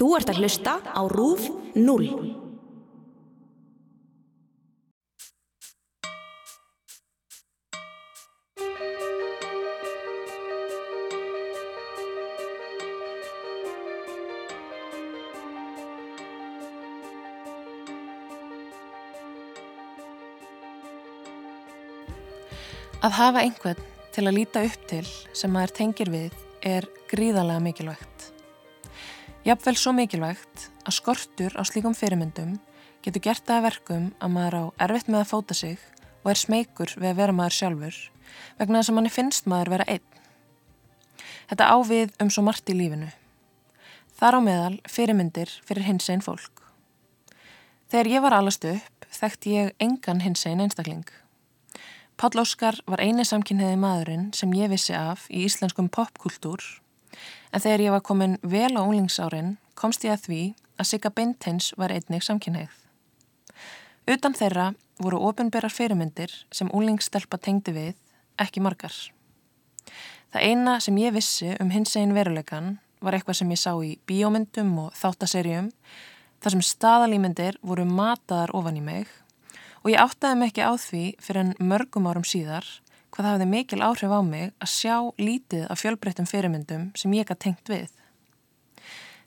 Þú ert að hlusta á RÚF 0. Að hafa einhvern til að líta upp til sem maður tengir við er gríðarlega mikilvægt. Jafnvel svo mikilvægt að skortur á slíkum fyrirmyndum getur gert það að verkum að maður á erfitt með að fóta sig og er smeykur við að vera maður sjálfur vegna þess að manni finnst maður vera einn. Þetta ávið um svo margt í lífinu. Þar á meðal fyrirmyndir fyrir hins einn fólk. Þegar ég var alast upp þekkti ég engan hins einn einstakling. Páll Óskar var eini samkynniði maðurinn sem ég vissi af í íslenskum popkultúr en þegar ég var komin vel á unglingsárin komst ég að því að Sigga Bintins var einnig samkynneið. Utan þeirra voru ofinberar fyrirmyndir sem unglingstelpa tengdi við, ekki margar. Það eina sem ég vissi um hins einn veruleikan var eitthvað sem ég sá í bíómyndum og þáttaserjum þar sem staðalýmyndir voru mataðar ofan í mig og ég áttaði mig ekki á því fyrir en mörgum árum síðar hvað það hafði mikil áhrif á mig að sjá lítið af fjölbreyttum fyrirmyndum sem ég gæti tengt við.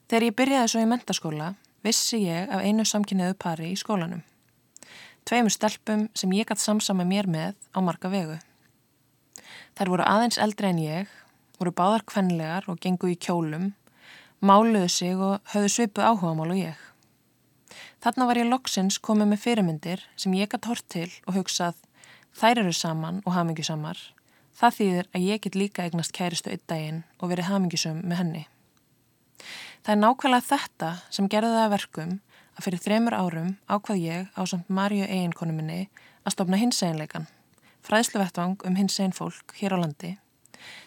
Þegar ég byrjaði svo í mentaskóla vissi ég af einu samkynniðu pari í skólanum. Tveimur stelpum sem ég gæti samsama mér með á marga vegu. Þær voru aðeins eldri en ég, voru báðar kvenlegar og gengu í kjólum, máluðu sig og höfðu svipu áhugamál og ég. Þarna var ég loksins komið með fyrirmyndir sem ég gætt hort til og hugsað þær eru saman og hamingjusamar. Það þýðir að ég get líka eignast kæristu einn daginn og verið hamingjusum með henni. Það er nákvæmlega þetta sem gerði það að verkum að fyrir þremur árum ákvað ég á samt Marju eiginkonu minni að stopna hinseginleikan, fræðsluvettvang um hinsegin fólk hér á landi,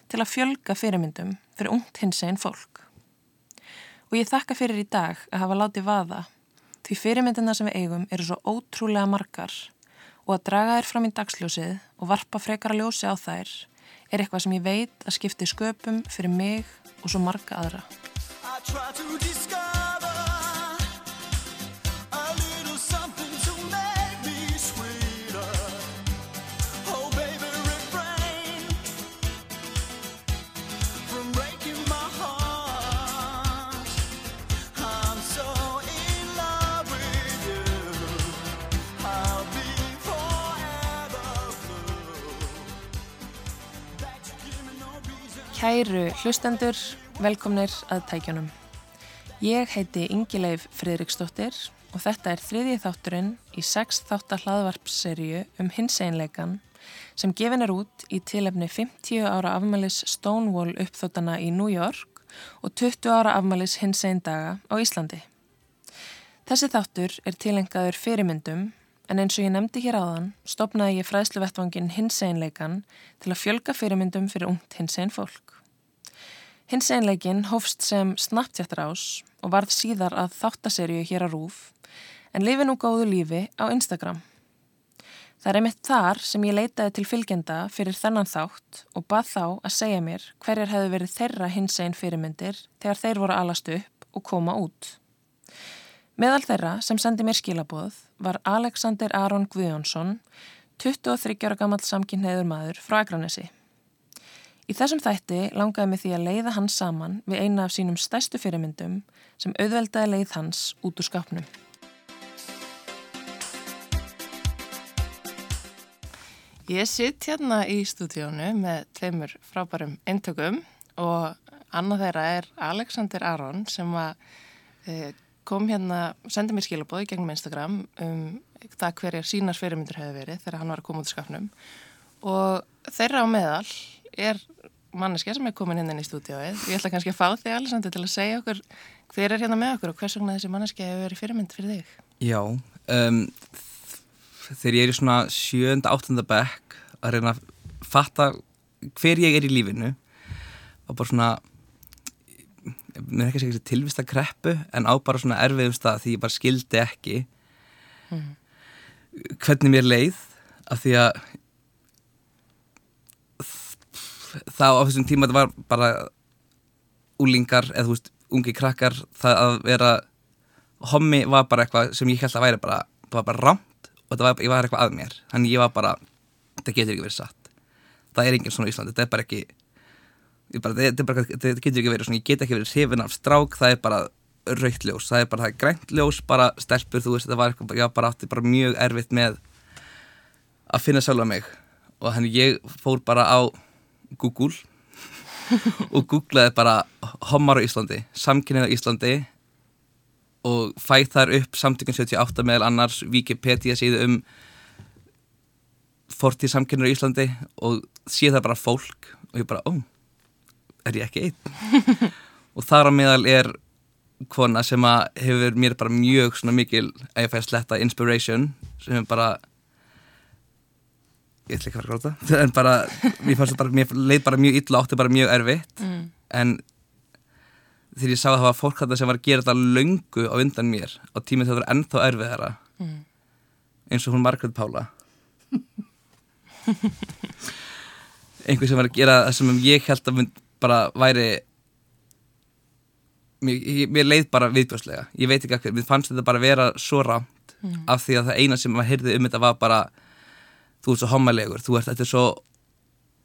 til að fjölga fyrirmyndum fyrir ungt hinsegin fólk. Og ég þakka fyrir í dag að hafa látið vaða Því fyrirmyndina sem við eigum eru svo ótrúlega margar og að draga þær fram í dagsljósið og varpa frekara ljósi á þær er eitthvað sem ég veit að skipti sköpum fyrir mig og svo marga aðra. Kæru hlustendur, velkomnir að tækjunum. Ég heiti Ingileif Fridriksdóttir og þetta er þriðji þátturinn í sex þáttar hlaðvarpserju um hins einleikan sem gefin er út í tilefni 50 ára afmælis Stonewall uppþóttana í New York og 20 ára afmælis hins einn daga á Íslandi. Þessi þáttur er tilengaður fyrirmyndum en eins og ég nefndi hér áðan stopnaði ég fræðsluvettvangin hins einleikan til að fjölga fyrirmyndum fyrir ungt hins einn fólk. Hins einleikin hófst sem Snapchat-rás og varð síðar að þáttaserju hér á Rúf en lifi nú góðu lífi á Instagram. Það er einmitt þar sem ég leitaði til fylgjenda fyrir þennan þátt og bað þá að segja mér hverjar hefðu verið þeirra hins einn fyrirmyndir þegar þeir voru alast upp og koma út. Meðal þeirra sem sendi mér skilaboð var Alexander Aron Guðjónsson, 23 ára gammal samkynneður maður frá Akranesi. Í þessum þætti langaði mig því að leiða hans saman við eina af sínum stæstu fyrirmyndum sem auðveldaði leið hans út úr skapnum. Ég sitt hérna í stúdíónu með tveimur frábærum eintökum og annað þeirra er Alexander Aron sem að e, kom hérna, sendið mér skilabóði gegnum Instagram um það hverjar sínar fyrirmyndur hefur verið þegar hann var að koma út í skapnum og þeirra á meðal er manneskja sem er komin hérna inn í stúdíóið. Ég ætla kannski að fá þig Alessandri til að segja okkur hver er hérna með okkur og hvers vegna þessi manneskja hefur verið fyrirmynd fyrir þig. Já, um, þegar ég er í svona sjönda, áttunda bekk að reyna að fatta hver ég er í lífinu og bara svona mér er ekki að segja tilvist að kreppu en á bara svona erfiðum stað því ég bara skildi ekki mm. hvernig mér leið af því að þá á þessum tíma þetta var bara úlingar eða þú veist ungi krakkar það að vera hommi var bara eitthvað sem ég held að væri bara, það var bara rámt og var, ég var eitthvað að mér. Þannig ég var bara, það getur ekki verið satt. Það er enginn svona í Íslandi, þetta er bara ekki bara, þetta, er bara, þetta getur ekki verið svona, ég get ekki verið hrifin af strák, það er bara raukt ljós, það er bara, það er grænt ljós bara stelpur, þú veist, þetta var eitthvað ég bara átti bara mjög erfitt með að finna sjálfa mig. Og þannig ég fór bara á Google og googlaði bara homar á Íslandi, samkynnið á Íslandi og fæð þar upp samtökun 78 meðal annars Wikipedia síðu um fortíð samkynnið á Íslandi og sé það bara fólk og ég bara, ó, er ég ekki einn? Og þar á meðal er kona sem að hefur mér bara mjög svona mikil að ég fæ að sletta inspiration sem er bara ég ætla ekki að fara að gráta en bara, mér fannst það bara, mér leið bara mjög illa átti bara mjög erfitt mm. en þegar ég sá að það var fólk þetta sem var að gera þetta löngu á undan mér á tímið þegar það var ennþá erfið þeirra mm. eins og hún Margret Pála einhver sem var að gera það sem ég held að bara væri mér, mér leið bara viðbjóslega ég veit ekki hvað, mér fannst þetta bara vera svo rámt mm. af því að það eina sem maður heyrði um þetta var bara þú ert svo hommalegur, þú ert, þetta er svo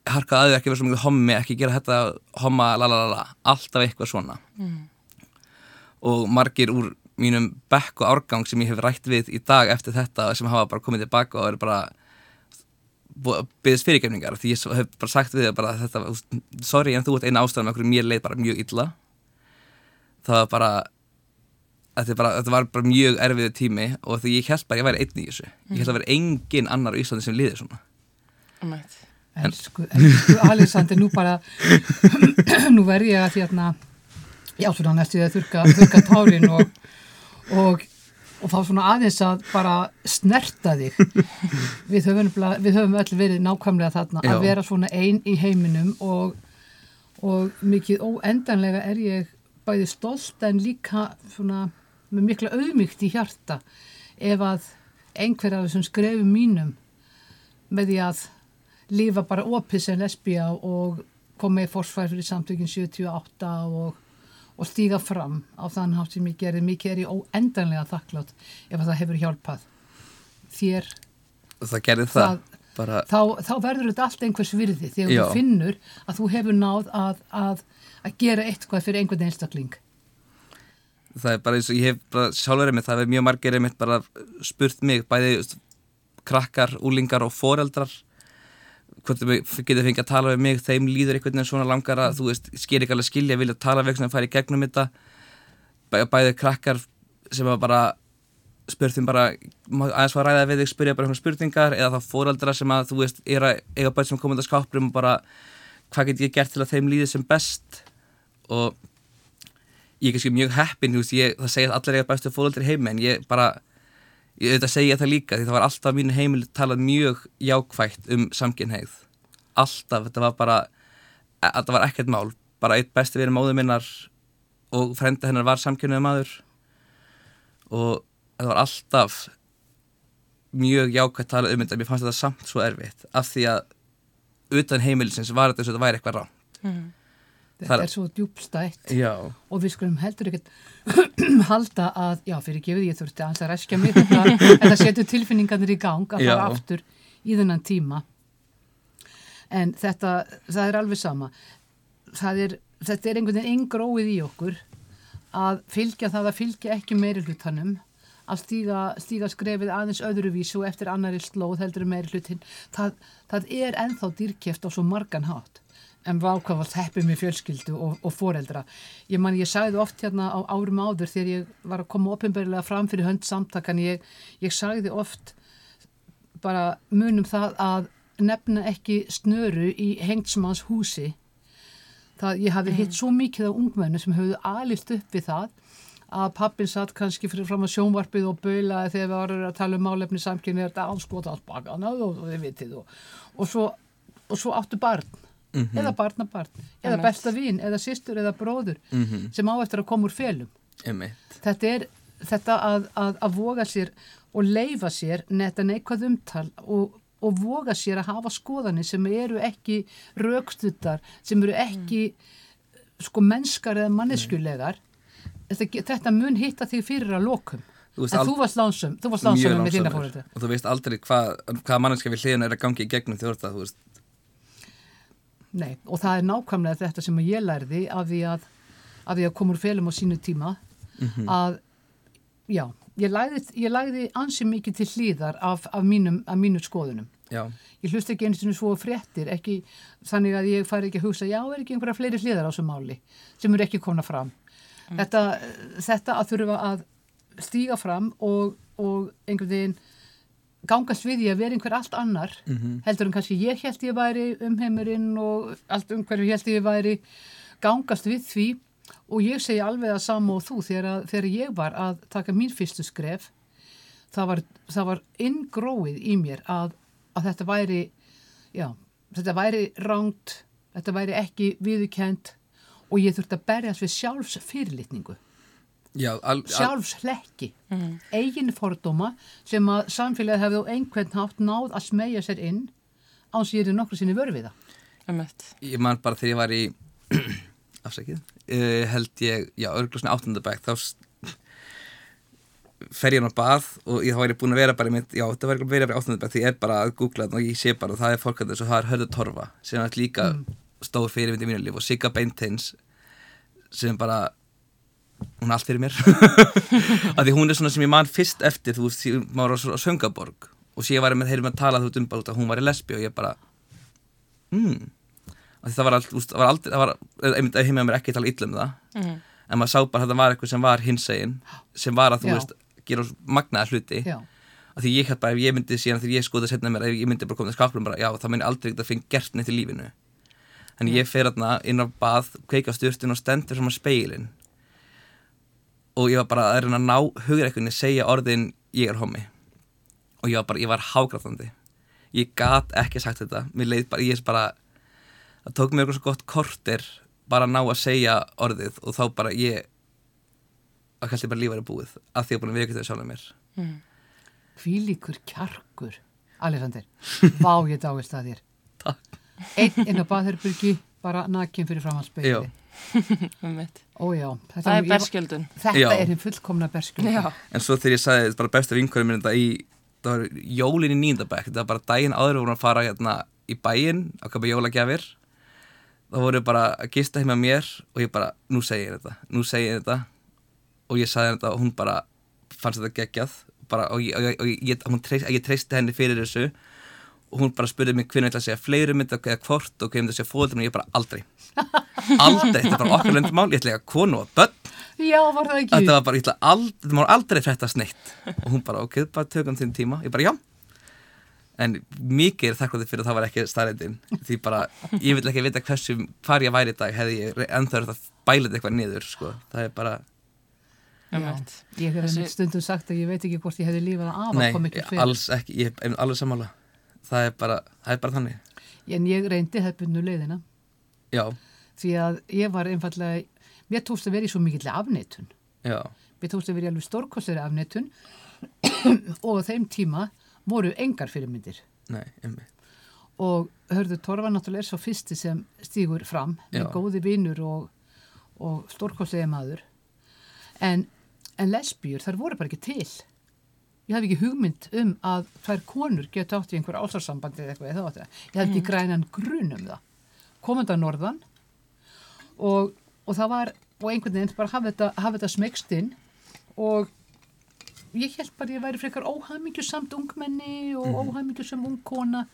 harkað aðeins ekki verið svo mikið hommi ekki gera þetta homma lalalala alltaf eitthvað svona mm. og margir úr mínum bekk og árgang sem ég hef rætt við í dag eftir þetta sem hafa bara komið tilbaka og eru bara byggðist fyrirgefningar því ég hef bara sagt við bara þetta, sorry en þú ert eina ástæðan með okkur mér leið bara mjög illa það var bara þetta, bara, þetta var bara mjög erfiðu tími og því ég held bara að ég væri einn í þessu. Ég held að vera engin annar í Íslandi sem liði svona. En, Elsku, elsku Alexander, nú bara nú verð ég að þérna já svona næstu að þurka, þurka tárin og, og og þá svona aðeins að bara snerta þig. Við höfum, við höfum öll verið nákvæmlega þarna Já. að vera svona einn í heiminum og, og mikið óendanlega er ég bæði stolt en líka svona með mikla auðmygt í hjarta ef að einhver af þessum skrefum mínum með því að lífa bara opið sem lesbija og koma í fórsfær fyrir samtökinn 78 og, og stíga fram á þann hátt sem ég gerði. Mikið er ég óendanlega þakklátt ef það hefur hjálpað þér. Það gerði það, það bara... þá, þá verður þetta allt einhvers virði þegar Já. þú finnur að þú hefur náð að, að, að gera eitthvað fyrir einhvern einstakling það er bara eins og ég hef bara sjálfur einmitt, það er mjög margir einmitt bara spurt mig, bæði krakkar, úlingar og foreldrar hvort þau getur fengið að tala við mig, þeim líður einhvern veginn svona langar að þú veist, sker ekki alveg skilja, vilja tala við eitthvað sem fær í gegnum þetta. Bæ, bæði krakkar sem bara spurtum bara, aðeins var ræðað við þig spyrja bara einhvern spurningar, eða þá foreldra sem að þú veist, er að eiga bæt sem komið á skáprum og bara, hvað get ég gert til að þeim líður sem best? Og ég er kannski mjög heppin, þú veist, ég, það segja allir eiga bestu fólöldir heimi, en ég bara ég auðvitað segja það líka, því það var alltaf mínu heimil talað mjög jákvægt um samkynneið, alltaf þetta var bara, e, þetta var ekkert mál. Bara eitt besti verið móðu minnar og frenda hennar var samkynneið maður. Og þetta var alltaf mjög jákvægt talað um þetta, mér fannst þetta samt svo erfitt, af því að utan heimilisins var þetta eins og þetta væri eitthvað ránt mm. Þetta er svo djúbstætt já. og við skulum heldur ekkert halda að, já fyrir gefið ég þurfti að ræskja mig þetta, en það setur tilfinningarnir í gang að fara aftur í þennan tíma. En þetta, það er alveg sama. Það er, þetta er einhvern veginn engróið í okkur að fylgja það að fylgja ekki meiri hlutanum að stíga, stíga skrefið aðeins öðruvísu eftir annari slóð heldur meiri hlutin það, það er enþá dýrkjeft á svo margan hátt en vákvæmast heppið með fjölskyldu og, og foreldra. Ég man, ég sagði oft hérna á árum áður þegar ég var að koma ofinbegrilega fram fyrir hönd samtakan, ég, ég sagði oft bara munum það að nefna ekki snöru í hengsmanns húsi. Það, ég hafi mm. hitt svo mikið af ungmennu sem höfðu alist upp við það að pappin satt kannski fyrir fram að sjónvarpið og baula þegar við varum að tala um málefni samkynni þetta áskota alls baka og, og, og, og svo, svo áttu barn mm -hmm. eða barnabarn, eða Emmeit. besta vín eða sýstur eða bróður mm -hmm. sem á eftir að koma úr felum þetta er þetta að, að, að voga sér og leifa sér netta neikvæð umtal og, og voga sér að hafa skoðanir sem eru ekki raukstuttar, sem eru ekki mm. sko mennskar eða manneskulegar þetta, þetta mun hitta þig fyrir að lokum Þú en þú varst lánsum, þú varst lánsum með þína fóröldu og þú veist aldrei hvað hva manneskja við hliðina er að gangi í gegnum því þú veist Nei, og það er nákvæmlega þetta sem ég lærði af því að, af því að koma úr felum á sínu tíma Mhm. að, já, ég lagði, ég lagði ansi mikið til hlýðar af, af, mínum, af mínu skoðunum. já, Ég hlust ekki einu sinni svo á fréttir, ekki þannig að ég fari ekki að hugsa, já, er ekki einhverja fleiri hliðar á þessu máli sem eru ekki komna fram. Þetta, þetta að þurfa að stíga fram og, og einhvern veginn gangast við því að vera einhver allt annar heldur en kannski ég held ég væri um heimurinn og allt um hverju held ég væri gangast við því. Og ég segi alveg að sama og þú þegar, að, þegar ég var að taka mín fyrstu skref það var, það var inngróið í mér að, að þetta væri já, þetta væri ránt þetta væri ekki viðukent og ég þurfti að berjast við sjálfs fyrirlitningu já al, al, sjálfslekki, eigin fordóma sem að samfélagið hefði á einhvern hátt náð að smegja sér inn áns ég er nokkru sinni vörð við það. Einmitt. ég man bara þegar ég var í afsækið uh, held ég, já, svona áttundabæk þá fer ég á bað og ég þá væri búin að vera bara í mitt, já, þetta var ekki að vera bara áttundabæk því ég er bara að googla þetta og ég sé bara og það er fólk að þessu, það er Hörður Torfa sem er líka stór fyrirmynd í mínu líf og Sigga Beinteins sem bara hún er allt fyrir mér. Af því hún er svona sem ég man fyrst eftir þú veist, maður var á Söngaborg og sér var ég með heyrum að tala þú veist um bara út að hún var í lesbi og ég bara hmm. Það var, all, úst, það var aldrei, það var, einmitt að heimja mér ekki tala illa um það Mhm. en maður sá bara að það var eitthvað sem var hinsegin sem var að þú Já. veist gera magnaða hluti. Já, af því ég hætti bara ef ég myndi síðan þegar ég skoða setna mér ef ég myndi bara koma til skáplum bara já það myndi aldrei ekkert að finna gert neitt í lífinu. En ég fer þarna inn á bað kveika styrtun og stendur saman speilin og ég var bara að reyna að ná hugreikunni segja orðin ég er homi og ég var bara, ég var hágrafandi ég gat ekki sagt þetta. Mér leið bara, ég er bara það tók mér eitthvað svo gott korter bara að ná að segja orðið og þá bara ég að kannski bara lífa er búið að því að búin að vekja þau sjálf mér hvílíkur kjarkur, Alexander, vá ég dáist að þér. Takk. Einn inn á baðherbyrgi, bara nakin fyrir Já. Framhaldspeili. Einmitt. Ó já, þetta, Það er berskjöldun. Þetta Já. er hinn fullkomna berskjöldun. Já. En svo þegar ég sagði bara besta vinkværi minn þetta í, það var jólin í nýndabæk, þetta var bara daginn áður við vorum að fara hérna í bæinn að köpa jólagjafir. þá voru bara að gista heima mér og ég bara, nú segi ég þetta, nú segi ég þetta og ég sagði þetta og hún bara fannst þetta geggjað bara, og, ég, og, ég, og ég, hún treyst, ég treysti henni fyrir þessu hún bara spurði mig hvernig ég ætla að segja fleiri mynd eða hvort og hvernig ég ætla að segja fóldum og ég bara aldrei. Aldrei, þetta er bara okkar löndumál ég ætla að konu og börn. Já, var það ekki? þetta var bara, ég ætla aldrei, þetta má aldrei fréttast neitt. Og hún bara, ok, bara tökum þinn tíma. Ég bara, já. En mikið er þakklátið fyrir að það var ekki staðrændin því bara, ég vil ekki vita hversu hvar ég væri í dag, hefði ég ennþá verið að bæla þetta eitthvað niður, sko. Það er bara, Einmitt. Ég hef stundum sagt að ég veit ekki hvort ég hefði lífað að afa nei, kom ekki fyrir. alls ekki. Ég er alveg sammála það er bara, það er bara þannig En ég reyndi hefðbundu leiðina já, því að ég var einfallega, mér tókst að vera í svo mikill afneitun. já, Mér tókst að vera í alveg stórkostlega afneitun og á þeim tíma voru engar fyrirmyndir. nei, einmitt Og hörðu Torfa náttúrulega er svo fyrsti sem stígur fram með Já. góði vinnur og, og stórkostlega maður. En, en lesbíur, þar voru bara ekki til. Ég hef ekki hugmynd um að þær konur geta átt í einhver álsarsambandi eða eitthvað eða þetta. Ég hef ekki grænan grun um það. Komandi að norðan og, og það var, og einhvern veginn bara hafa þetta, hafa þetta smegst inn og ég held bara að ég væri frekar óhamingjusamt ungmenni og mm. óhamingjusam ungkona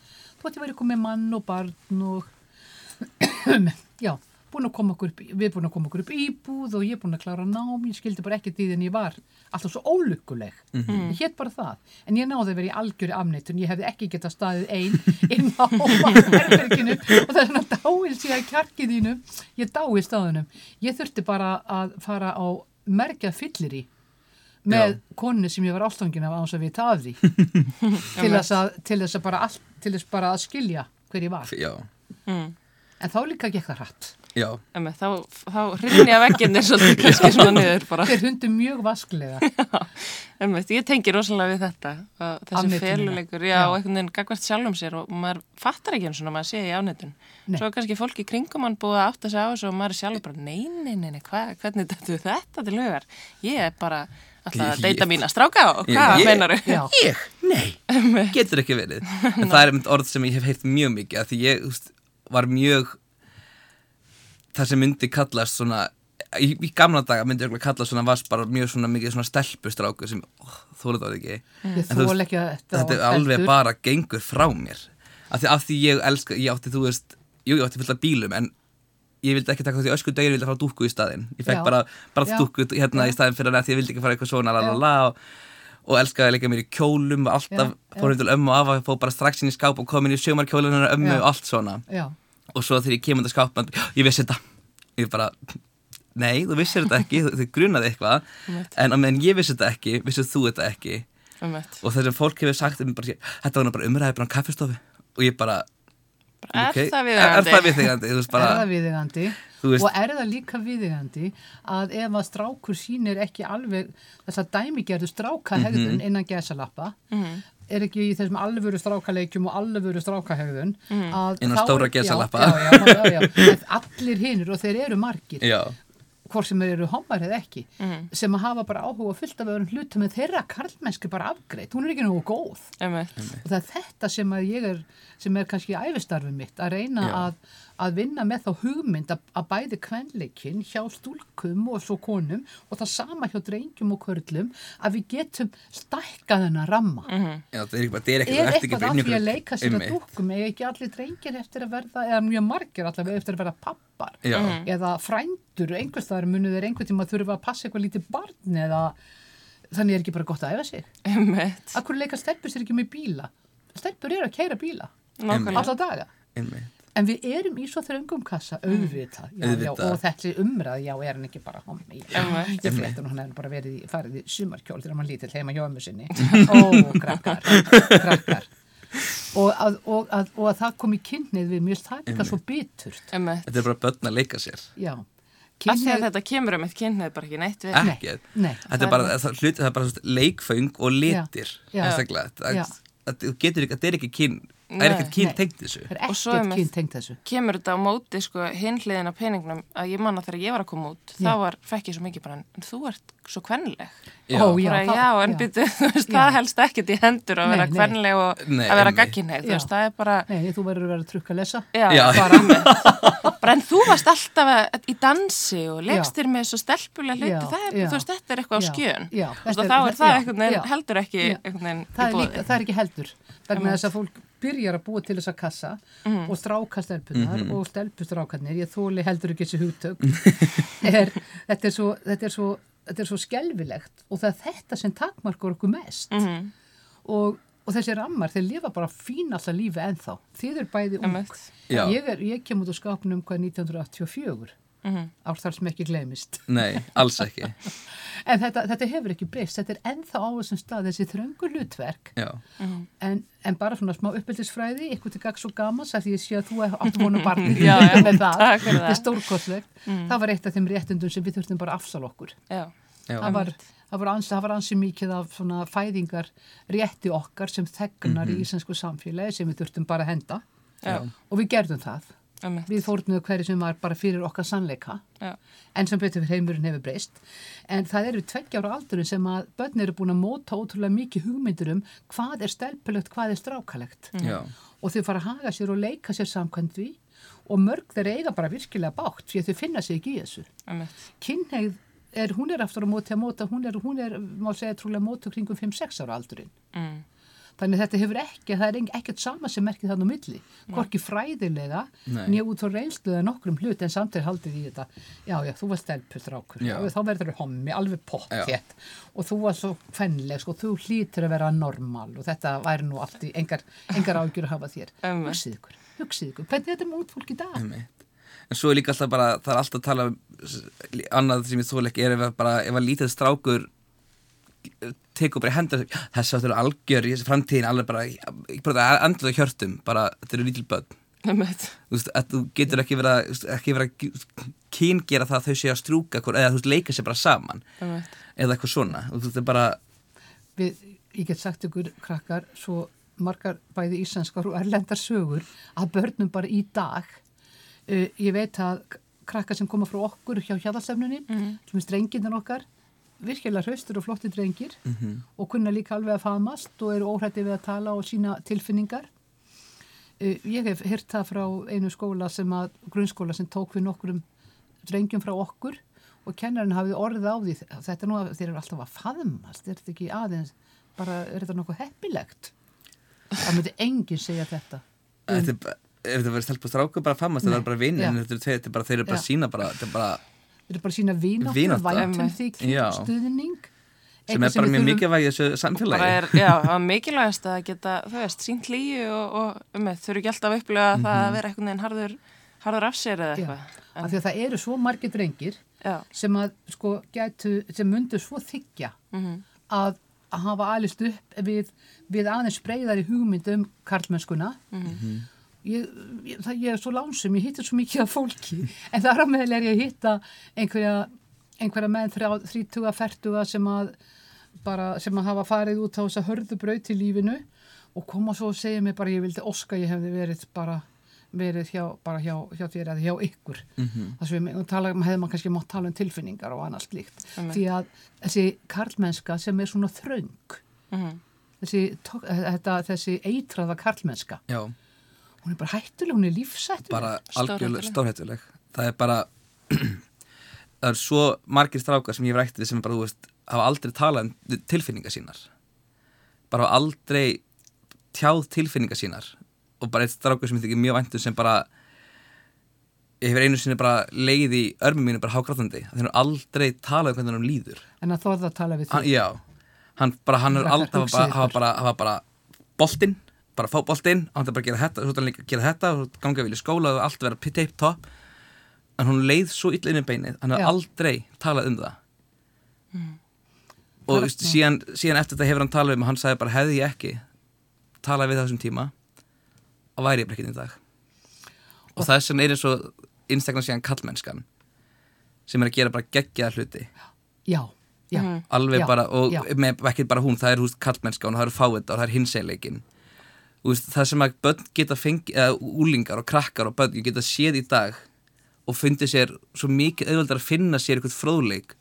þótt ég væri komið mann og barn og já, búin að koma okkur upp, við búin að koma okkur upp íbúð og ég er búin að klára nám, ég skildi bara ekki því en ég var alltaf svo ólukkuleg. Ég hétt bara það, en ég náði að vera í algjöri afneitun, ég hefði ekki getað staðið ein inn á herberginu og það er svona dáið síðan kjarkið þínu. Ég dáið staðunum ég þurfti bara að fara á merkjað fyllir í með konu sem ég var ástofngin af án að af því. Til þess að, til þess að bara, all, til þess bara að skilja hver ég var. Já, Mm. En þá líka gekk það hratt. Já, Emme, þá, þá hrinja vegginir svolítið kannski svona niður bara. þeir hundu mjög vasklega. Emme, ég tengi rosalega við þetta að þessi feluleikur, já, Já. og einhvern veginn gagvart sjálfum sér og maður fattar ekki eins og maður sé í Nei. svo er kannski fólk í kringum hann búið að átta sig á þessu og maður er sjálfur bara, nei, nei, nei, nei hva, hvernig þetta þetta til hugar? Ég er bara alltaf að deyta mín að stráka og hvað meinar þau? Já. ég, nei, getur ekki verið. En það er einmitt orð sem ég hef heyrt mjög mikið að því ég þú veist, var mjög það sem myndi kallast svona í, í gamla daga myndi ég kallast svona var bara mjög svona mikið svona stelpustráku sem oh, þóla það ekki ég En þú veist, þól ekki að þetta er alveg bara gengur frá mér af því, af því ég elska, ég átti þú veist jú, ég átti fullt af bílum en ég vildi ekki taka því ösku daginn, ég vildi fara á dúkku í staðinn ég fekk Já. bara, bara Já. dúkku hérna Já. í staðinn fyrir að því ég vildi ekki fara eitthvað svona Já. lalala og, og elskaði að leika mér í kjólum alltaf fórum til ömmu og afa fóð bara strax inn í skáp og kom inn í sjömarkjólunar ömmu Já. og allt svona. Já, og svo þegar ég kemur til skápmann ég vissi þetta. Ég bara, nei, þú vissir þetta ekki þú, þú grunaði eitthvað. En á meðan ég vissi þetta ekki, vissið þú þetta ekki. Einmitt. og þess að fólk hefur sagt bara, þetta var bara umræði bara á kaffistofu. Og ég bara Bara, ok, Er það viðeigandi? er það viðegandi er og er það líka viðigandi að ef að strákur sýnir ekki alveg þess að dæmigerðu strákahegðun Mhm. innan gesalappa er ekki í þessum alvöru strákaleikjum og alvöru strákahegðun að Innan þá- stóra gesalappa. allir hinnir og þeir eru margir. Já, hvort sem þeir eru homar eða ekki Mhm. sem að hafa bara áhuga fullt af öðrum hlutum en þeirra karlmennsku bara afgreitt, hún er ekki nógu góð. Einmitt. og það er þetta sem að ég er sem er kannski æfistarfið mitt að reyna Já. að, að vinna með þá hugmynd að, að bæði kvenleikin hjá stúlkum og svo konum og það sama hjá drengjum og körlum að við getum stækkað þennan ramma. Já, það er ekki bara, það er ekki er það ekki eitthvað bara af því að leika sér að dúkkum? Eða ekki allir drengir eftir að verða eða mjög margir allavega eftir að verða pappar já, eða frændur, einhverstaðar munu þeir einhvern tíma þurfa að passa eitthvað lítið barn eða þannig er ekki bara gott að æfa sig. Einmitt. Akkur leika stelpur sér ekki með bíla? Stelpur eru að keira bíla Nákvæmlega. alla daga. Einmitt. en við erum í svo þröngum kassa auðvitað, já, já, og þessi umræð já, er hann ekki bara hommi Einmitt. ég frétta nú, hann hefur bara verið í, farið í sumarkjól þegar hann lítill heima hjá ömmu sinni. Ó, krakkar, krakkar og að, og, að, og að það kom í kynnið við það líka svo biturt. Þetta er bara börn að leika sér. Já, Af því að kynnið þetta kemur um eitt kynneið bara ekki neitt við. ekki, nei, þetta er bara það, hluti, það er bara leikföng og litir það, Já. það, þú getur ekki, þetta er ekki kyn það er kyn Nei. tengt þessu er Og svo ekkert einmitt- kyn tengt þessu kemur þetta á móti sko hinliðin af peningnum að ég manna þegar ég var að koma út Já. þá var, fekk ég svo mikið bara en þú ert svo kvenleg Já. Ó, já, það- já, en já. byrju, þú veist, Já. það helst ekkert í hendur að Nei, vera nei. kvenleg og Nei, að vera veist, það er bara nei, þú verður að vera trukk að lesa já, Já. bara bara en þú varst alltaf að, í dansi og legstir með svo stelpulega hluti, Já, það er, já. þú veist, þetta er eitthvað á skjön er- þá er það heldur ekki er, það er ekki heldur vegna þess að fólk byrjar að búa til þessa kassa Mhm. og stráka stelpunar og stelpustrákarnir, ég þóli heldur ekki þessi hugtök. Er, þetta, er svo, þetta, er svo, þetta er svo skelvilegt og það er þetta sem takmarkur okkur mest. Mhm. og, og þessi rammar, þeir lifa bara fín alltaf lífi ennþá, þið er bæði ung. Ég, er, ég kem út á skápnum hvað 1984 Mhm. árþar sem ekki gleymist. Nei, alls ekki. En þetta, þetta hefur ekki breyst, þetta er ennþá á þessum stað þessi þröngu hlutverk. Já, En, en bara svona smá uppeldisfræði, eitthvað til gags og gamans, af því ég sé að þú áttu vonu barni. Já, já, með það, takk fyrir þetta er stórkostlegt. Það var eitt af þeim réttundum sem við þurftum bara að afsala okkur. já, já, Það var, það var, ansi, það var ansi mikið af svona fæðingar rétti okkar sem þegnar í íslensku samfélagi sem við þurftum bara að henda. Já, og við gerðum það. Einmitt. Við fórnuðu hverju sem var bara fyrir okkar sannleika. Já, en sem betur fyrir heimurinn hefur breyst. En það eru tveggjára aldurinn sem að börn eru búin að móta ótrúlega mikið hugmyndur um hvað er stelpulegt, hvað er strákalegt. Já, og þau fara að haga sér og leika sér samkvæmt við og mörg þeir eiga bara virkilega bátt því að þau finna sig ekki í þessu. Kynneið er, hún er aftur á móti að móta hún er, hún er, má segja trúlega móta kringum 5-6 ára aldurinn. Mm. Þannig þetta hefur ekki, það er ekkert sama sem merkið þannig á milli, hvorki fræðilega nýja út á reynsluða nokkrum hlut en samt er haldið í þetta. Já, já, þú var stelpur strákur. Þá verður þú hommi, alveg pott Já. og þú var svo fennleg, sko, þú hlýtur að vera normal og þetta væri nú allt í engar, engar ágjur að hafa þér. Hugsið ykkur, hugsið ykkur, hvernig er þetta með út fólk í dag? en svo er líka alltaf bara, það er alltaf að tala um annað sem ég þól ekki er ef að bara, ef að lítið strákur tekur bara hendur þess að þetta eru algjör í þessi framtíðin alveg bara, ég bara andluða hjörtum bara, þetta eru lítil börn. Þú veist, að þú getur ekki verið að, ekki verið að kyngera það að þau séu að strúka eða þú veist, leika sér bara saman. Einmitt. eða eitthvað svona, veist, bara við, ég get sagt ykkur krakkar svo margar bæði íslenskar og erlendar sögur að börnum bara í dag. Uh, ég veit að krakkar sem koma frá okkur hjá hjálpsefnunni mm. sem er strengindan okkar virkilega hraustur og flotti drengir og kunna líka alveg að faðmast og eru óhrætti við að tala og sína tilfinningar. Uh, ég hef hýrt það frá einu skóla sem að grunnskóla sem tók við nokkurum drengjum frá okkur og kennarinn hafið orðið á því þetta er nú að þeir eru alltaf að faðmast er þetta ekki aðeins, bara er þetta nokkuð heppilegt? Það myndi enginn segja þetta. Þetta er bara ef þetta verður stelpa stráku bara fammast, Nei, það er bara vinnin já. þetta er þetta bara, þeir eru bara að sína bara, þetta er bara, þeir eru bara sína vináttu, Vinátta. væntum Einmitt. þykir, Já. stuðning sem er bara mjög mikilvæg í þessu samfélagi er, já, það er mikilvægast að geta, þú veist, sínt líu og, og um, þau eru ekki alltaf að upplega það að vera einhvern veginn harður, harður af sér eða eitthvað. af því að það eru svo margir drengir Já, sem að sko gætu, sem mundu svo þykja mhm, að, að hafa alist upp við, við aðeins breyðari hugmynd um karlmennskuna ég, ég, það, ég er svo lánsum, ég hittir svo mikið af fólki. En þar á meðal er ég að hitta einhverja, einhverja menn þrítuga, fertuga sem að bara, sem að hafa farið út á þess að hörðu braut í lífinu og koma svo og segja mér bara ég vildi oska ég hefði verið bara verið hjá, bara hjá, hjá þér eða hjá ykkur. Þess að við tala, hefði maður kannski mátt tala um tilfinningar og annað slíkt. Einmitt. því að þessi karlmennska sem er svona þröng mhm, þessi, tó- þetta, þessi eitraða karlmennska já, hún er bara hættuleg, hún er lífsættuleg bara algjörlega stórhættuleg. Það er bara það er svo margir strákar sem ég hef rætt við sem bara, þú veist, hafa aldrei talað um tilfinningar sínar. Bara hafa aldrei tjáð tilfinningar sínar. Og bara eitt strákur sem ég þykir mjög væntum sem bara ég hefur einu sinni bara leið í örmum mínu bara hágráðandi þeir eru aldrei talað um hvernig hann líður. En að þorða að tala við hann, því já, hann bara, hann er Krakkar, aldrei hafa bara, bara, bara boltinn, bara fá boltinn hann er bara að gera þetta, svo er hann að gera þetta og ganga vel í skóla og allt vera tape top. En hún leið svo illa inn í beinið hann hefur aldrei talað um það. Og Það síðan, síðan eftir þetta hefur hann talað um og hann sagði bara hefði ég ekki talað við það þessum tíma og væri ég bara ekki í dag. Og það er sem er eins og einstaklega síðan kallmennskan sem er að gera bara geggjaða hluti. Já, já, alveg Já, bara, og já. með, ekki bara hún það er húst kallmennska og það eru fáið og það er hinsegleikin það sem að börn geta fengið, eða úlingar og krakkar og börn geta séð í dag og fundið sér svo mikið auðvöldar að finna sér eitthvað fróðleik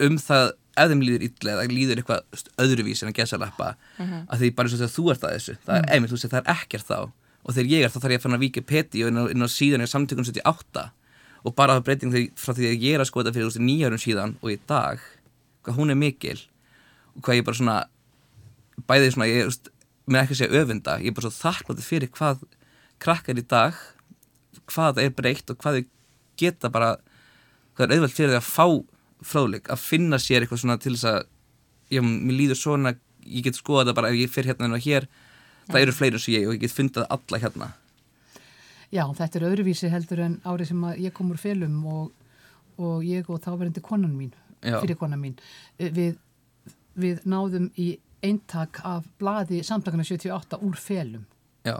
um það ef þeim líður illa eða líður eitthvað þú veist, öðruvís en að gesa lappa að því bara eins og þegar þú ert að þessu það er, einmitt, þú veist, það er ekkert þá. Og þegar ég er þá þarf ég að fann að Wikipedia inn á, inn á síðan í samtökun 78 og bara það breyting þegar, frá því að ég er að skoða fyrir veist, nýjárum síðan og í dag hvað hún er mikil og hvað ég bara svona bæði svona, ég veist, mér ekki að segja öfunda ég er bara svo þakkláttið fyrir hvað krakkar í dag hvað það er breytt og hvað þau geta bara hvað er auðvelt fyrir þau að fá fráleik, að finna sér eitthvað svona til þess að já, mér líður svona ég get skoða það bara ef ég fyrir hérna en hér það eru fleiri sem ég og ég get fundað alla hérna já, þetta er öðruvísi heldur en árið sem ég kom úr felum og, og ég og þáverandi konan mín Já. fyrir konan mín við, við náðum í eintak af blaði samtakana 78 úr felum. Já,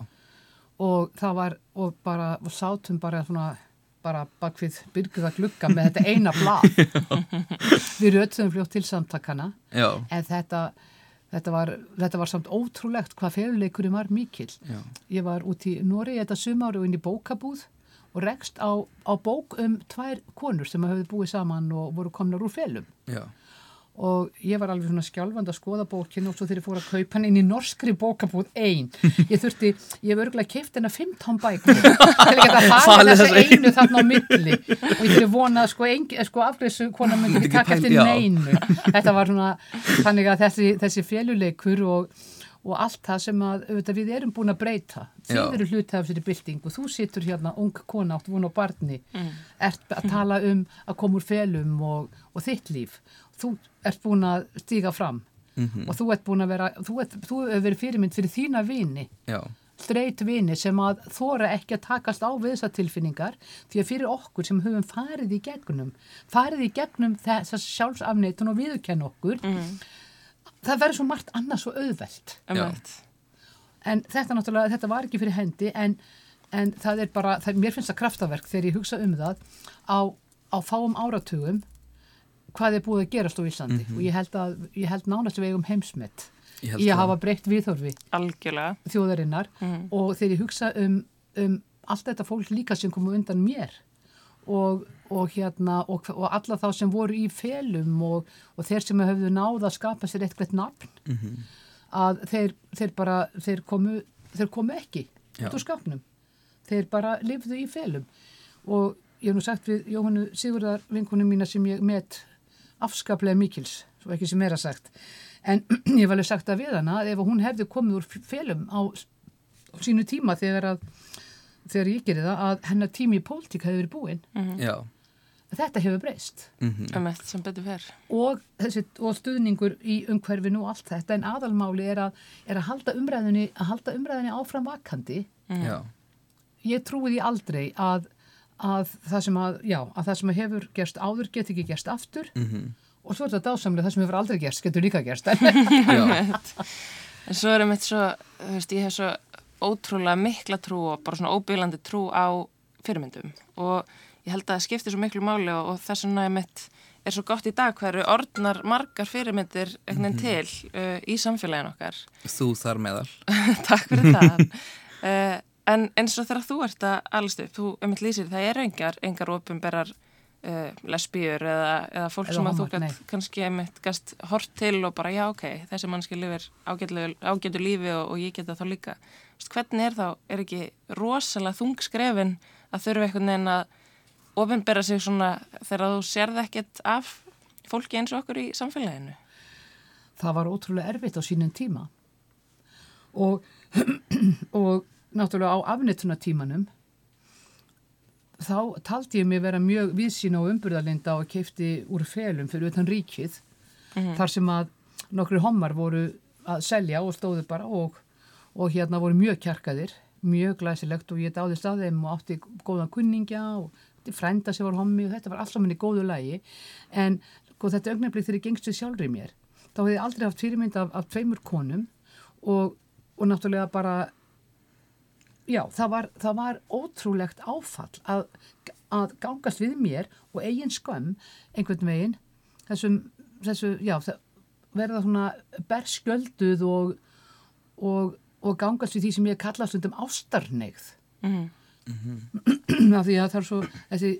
og það var og bara, og sátum bara svona bara bakvið byrguða glugga með þetta eina blað. Við rötuðum fljótt til samtakana já, en þetta þetta var, þetta var samt ótrúlegt hvað feluleikurinn var mikil já, ég var út í Nóri þetta sumári og inn í bókabúð og rekst á, á bók um tvær konur sem hafði búið saman og voru komnar úr felum. Já. Og ég var alveg svona skjálfand að skoða bókinu og svo þegar ég fór að kaupa hann inn í norskri bókabúð ein. Ég þurfti, ég hef örgulega keift hennar 15 bækur til að geta Falið halið þessa þessa einu þarna á milli og ég þurfi vona að sko, engi, sko afgriðsu konar myndi taka eftir neinu. Þetta var svona, þannig að þessi, þessi féluleikur og, og allt það sem að auðvitað, við erum búin að breyta. Þið Já. eru hluti af þessari bylting og þú situr hérna, ung kona átt von á barni, ert að tala um að koma úr felum og, og þitt líf. Þú ert búin að stíga fram og þú ert búin að vera, þú, ert, þú hefur verið fyrirmynd fyrir þína vini, já. streyt vini sem að þóra ekki að takast á við þessar tilfinningar því að fyrir okkur sem höfum farið í gegnum, farið í gegnum þessar sjálfsafneitun og viðurkenn okkur, það verður svo margt annað svo auðvelt. En þetta náttúrulega, þetta var ekki fyrir hendi en en það er bara, það, mér finnst það kraftaverk þegar ég hugsa um það á, á fáum áratugum hvað er búið að gerast á Íslandi. Og ég held, að, ég held nánast við eigum heimsmet. Ég held í að það. hafa breytt viðhorfi Algjörlega. þjóðarinnar. Og þegar ég hugsa um, um allt þetta fólk líka sem komu undan mér og, og hérna og, og alla þá sem voru í felum og, og þeir sem höfðu náð að skapa sér eitthvað nafn að þeir, þeir bara þeir komu, þeir komu ekki út úr skapnum þeir bara lifðu í felum. Og ég hef nú sagt við Jóhannu Sigurðar vinkunum mína sem ég met afskaplega mikils, svo ekki sem er að sagt. En ég var alveg sagt að við hana að ef hún hefði komið úr felum á, á sínu tíma þegar að þegar ég gerði það að hennar tími í pólitík hefði verið búinn. Já. þetta hefur breyst. Mhm, Um betur fer. og, þessi, og stuðningur í umhverfinu og allt þetta. En aðalmáli er að, er að halda umræðinni að halda umræðinni áfram vakandi. Já. ég trúi því aldrei að, að, það sem að, já, að það sem hefur gerst áður get ekki gerst aftur. Mhm, og svo er þetta dásamlega það sem hefur aldrei gerst getur líka gerst. Já. En svo er einmitt svo, þú veist, ég hef svo ótrúlega mikla trú og bara svona óbílandi trú á fyrirmyndum og ég held að það skiptir svo miklu máli og, og þess vegna einmitt er svo gott í dag hverju orðnar margar fyrirmyndir einhvern veginn til uh, í samfélaginu okkar. Þú þar meðal. Takk fyrir það. uh, en eins og þegar þú ert að alast upp, þú einmitt lýsir, það eru engar, engar ofinberar uh, lesbíur eða, eða fólk Eða sem að þú gætt kannski einmitt gæst hort til og bara já ok, þessi mannski lifir ágætu, lífi og, og ég geta þá líka. Vist, hvernig er þá, er ekki rosalega þung skrefin að þurfa einhvern veginn að ofinbera sig svona þegar þú sérð ekkert af fólki eins og okkur í samfélaginu? það var ótrúlega erfitt á sínum tíma og, og náttúrulega á afnittunatímanum þá taldi ég mig vera mjög viðsýn á umburðalinda og keipti úr felum fyrir utan ríkið þar sem að nokkru homar voru að selja og stóðu bara og, og hérna voru mjög kjarkaðir mjög glæsilegt og ég dáðist að þeim og átti góðan kunningja og frænda sem var hommi og þetta var allt saman í góðu lægi en sko, þetta augnablik þegar ég gengst við sjálfur í mér þá hefði ég aldrei haft fyrirmynd af, af tveimur konum og, og náttúrulega bara já, það var, það var ótrúlegt áfall að, að gangast við mér og eigin skömm einhvern veginn þessum, þessu, já, verða svona berskjölduð og, og, og gangast við því sem ég kalla stundum ástarneigð Mm. af því að það er svo þessi,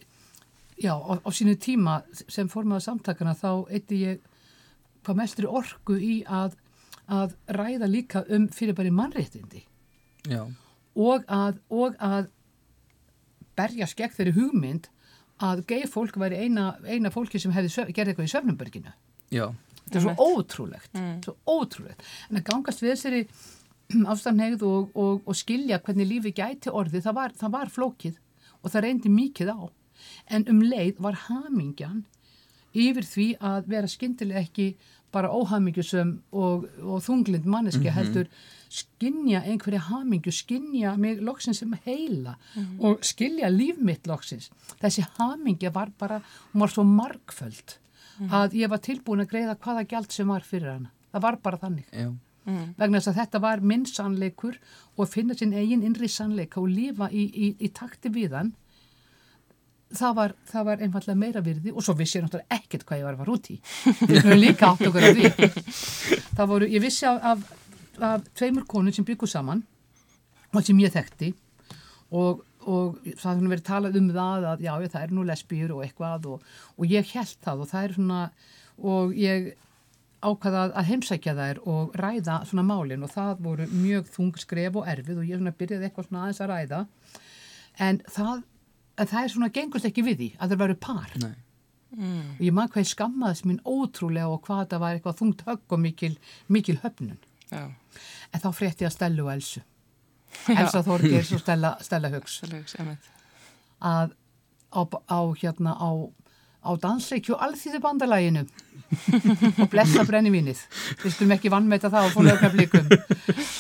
já, á, á sínu tíma sem formaða samtakana þá eitti ég hvað mestri orku í að, að ræða líka um fyrir bara mannréttindi Já. Og að, og að berja skegg þeirri hugmynd að geið fólk væri eina, eina fólki sem hefði söf, gerði eitthvað í Söfnumberginu. Já. Þetta er svo ótrúlegt, svo ótrúlegt. En að gangast við þessari ástæðanhegð og, og, og skilja hvernig lífi gæti orðið, það var, það var flókið og það reyndi mikið á. En um leið var hamingjan yfir því að vera skyndilega ekki bara óhamingjusum og, og þunglind manneski heldur skinja einhverja hamingju, skinja mig loksins sem heila og skilja líf mitt loksins. Þessi hamingja var bara, hún var svo margföld að ég var tilbúin að greiða hvaða gjald sem var fyrir hana. Það var bara þannig. Já. Vegna þess að þetta var minn sannleikur og finna sinn eigin innri sannleika og lifa í, í, í takti við hann það var, það var einfallega meira virði og svo vissi ég náttúrulega ekkert hvað ég var að fara út í. Við höfum líka átt okkur af því. Það voru, ég vissi af, af, af tveimur konur sem byggu saman og sem ég þekkti og, og það hefði verið talað um það að já, það er nú lesbíur og eitthvað og, og ég held það og það er svona og ég ákvaða að heimsækja þær og ræða svona málin og það voru mjög þung skref og erfið og ég svona byrjaði eitthvað svona aðeins að ræða. En það, en það er svona gengust ekki við því að þeir veru par. Nei. og ég man hvað ég skammaðist mín ótrúlega og hvað það var eitthvað þungt högg og mikil, mikil höfnun. Já, en þá frétti ég að Stellu og Elsu. Elsa Þorgeirs og Stella, Stella einmitt. að á, á hérna á, á dansleikju alþýðu bandalæginu og blessa brennivínið. Við skulum ekki það og fór lögna blikum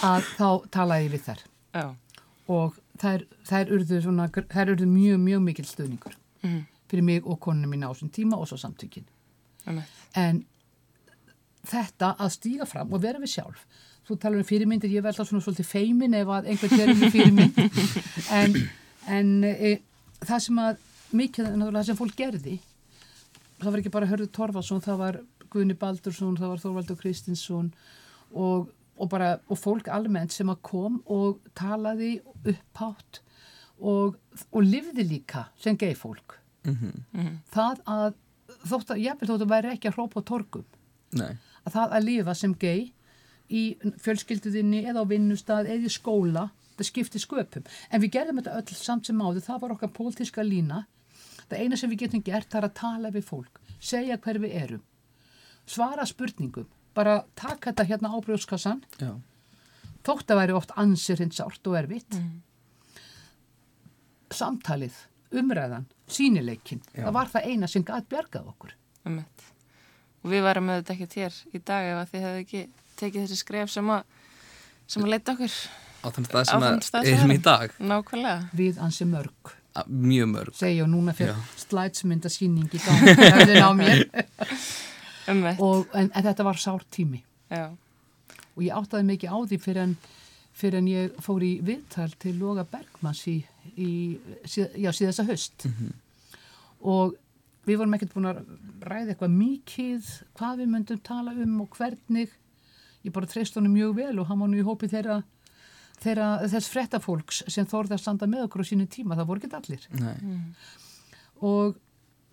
að þá talaði ég við þær. Já, og þær, þær, urðu svona, þær urðu mjög, mjög mikil stuðningur Mhm. fyrir mig og konunum mín á þessum tíma og svo samtökin einmitt. en þetta að stíga fram og vera við sjálf þú talar um fyrirmyndir, ég verði alltaf svona svolítið feimin ef að einhvern er um fyrirmynd en, en e, það sem að mikið, náttúrulega það sem fólk gerði það var ekki bara Hörður Torfarsson, það var Guðni Baldursson, það var Þorvaldur Kristinsson og, og bara og fólk almennt sem að kom og talaði upphátt og, og livði líka sem gei fólk. Það að þótt að, vil þótt að væri ekki að hrópa á torgum. Nei, að það að lifa sem gei í fjölskylduðinni eða á vinnustad eða í skóla, það skiptir sköpum. En við gerðum þetta öll samt sem áður. Það var okkar pólitíska lína. Það eina sem við getum gert er að tala við fólk segja hver við erum svara spurningum, bara taka þetta hérna á brjóðskassan já, þótt að væri oft ansir hins sárt og erfitt samtalið, umræðan sínileikin, Já. það var það eina sem gæt bjargað okkur Einmitt. Og við varum með þetta ekkert hér í dag ef að þið hefðu ekki tekið þessi skref sem að, sem að leita okkur á þann stað sem að erum í dag nákvæmlega. við ansi mörg A- mjög mörg segja og núna fyrir Já. slætsmynda síning í gang höfðin á mér. og, en, en þetta var sár tími. Já. og ég áttaði mikið á því fyrir en, fyrir en ég fór í viðtal til Loga Bergmanns í, í síð, já, síðasta höst og við vorum ekkert búin að ræða eitthvað mikið hvað við myndum tala um og hvernig. Ég bara treyst honum mjög vel og hann var nú í hópi þeirra, þeirra þess frettafólks sem þorði að standa með okkur á sínu tíma, það voru ekki allir. Nei, og,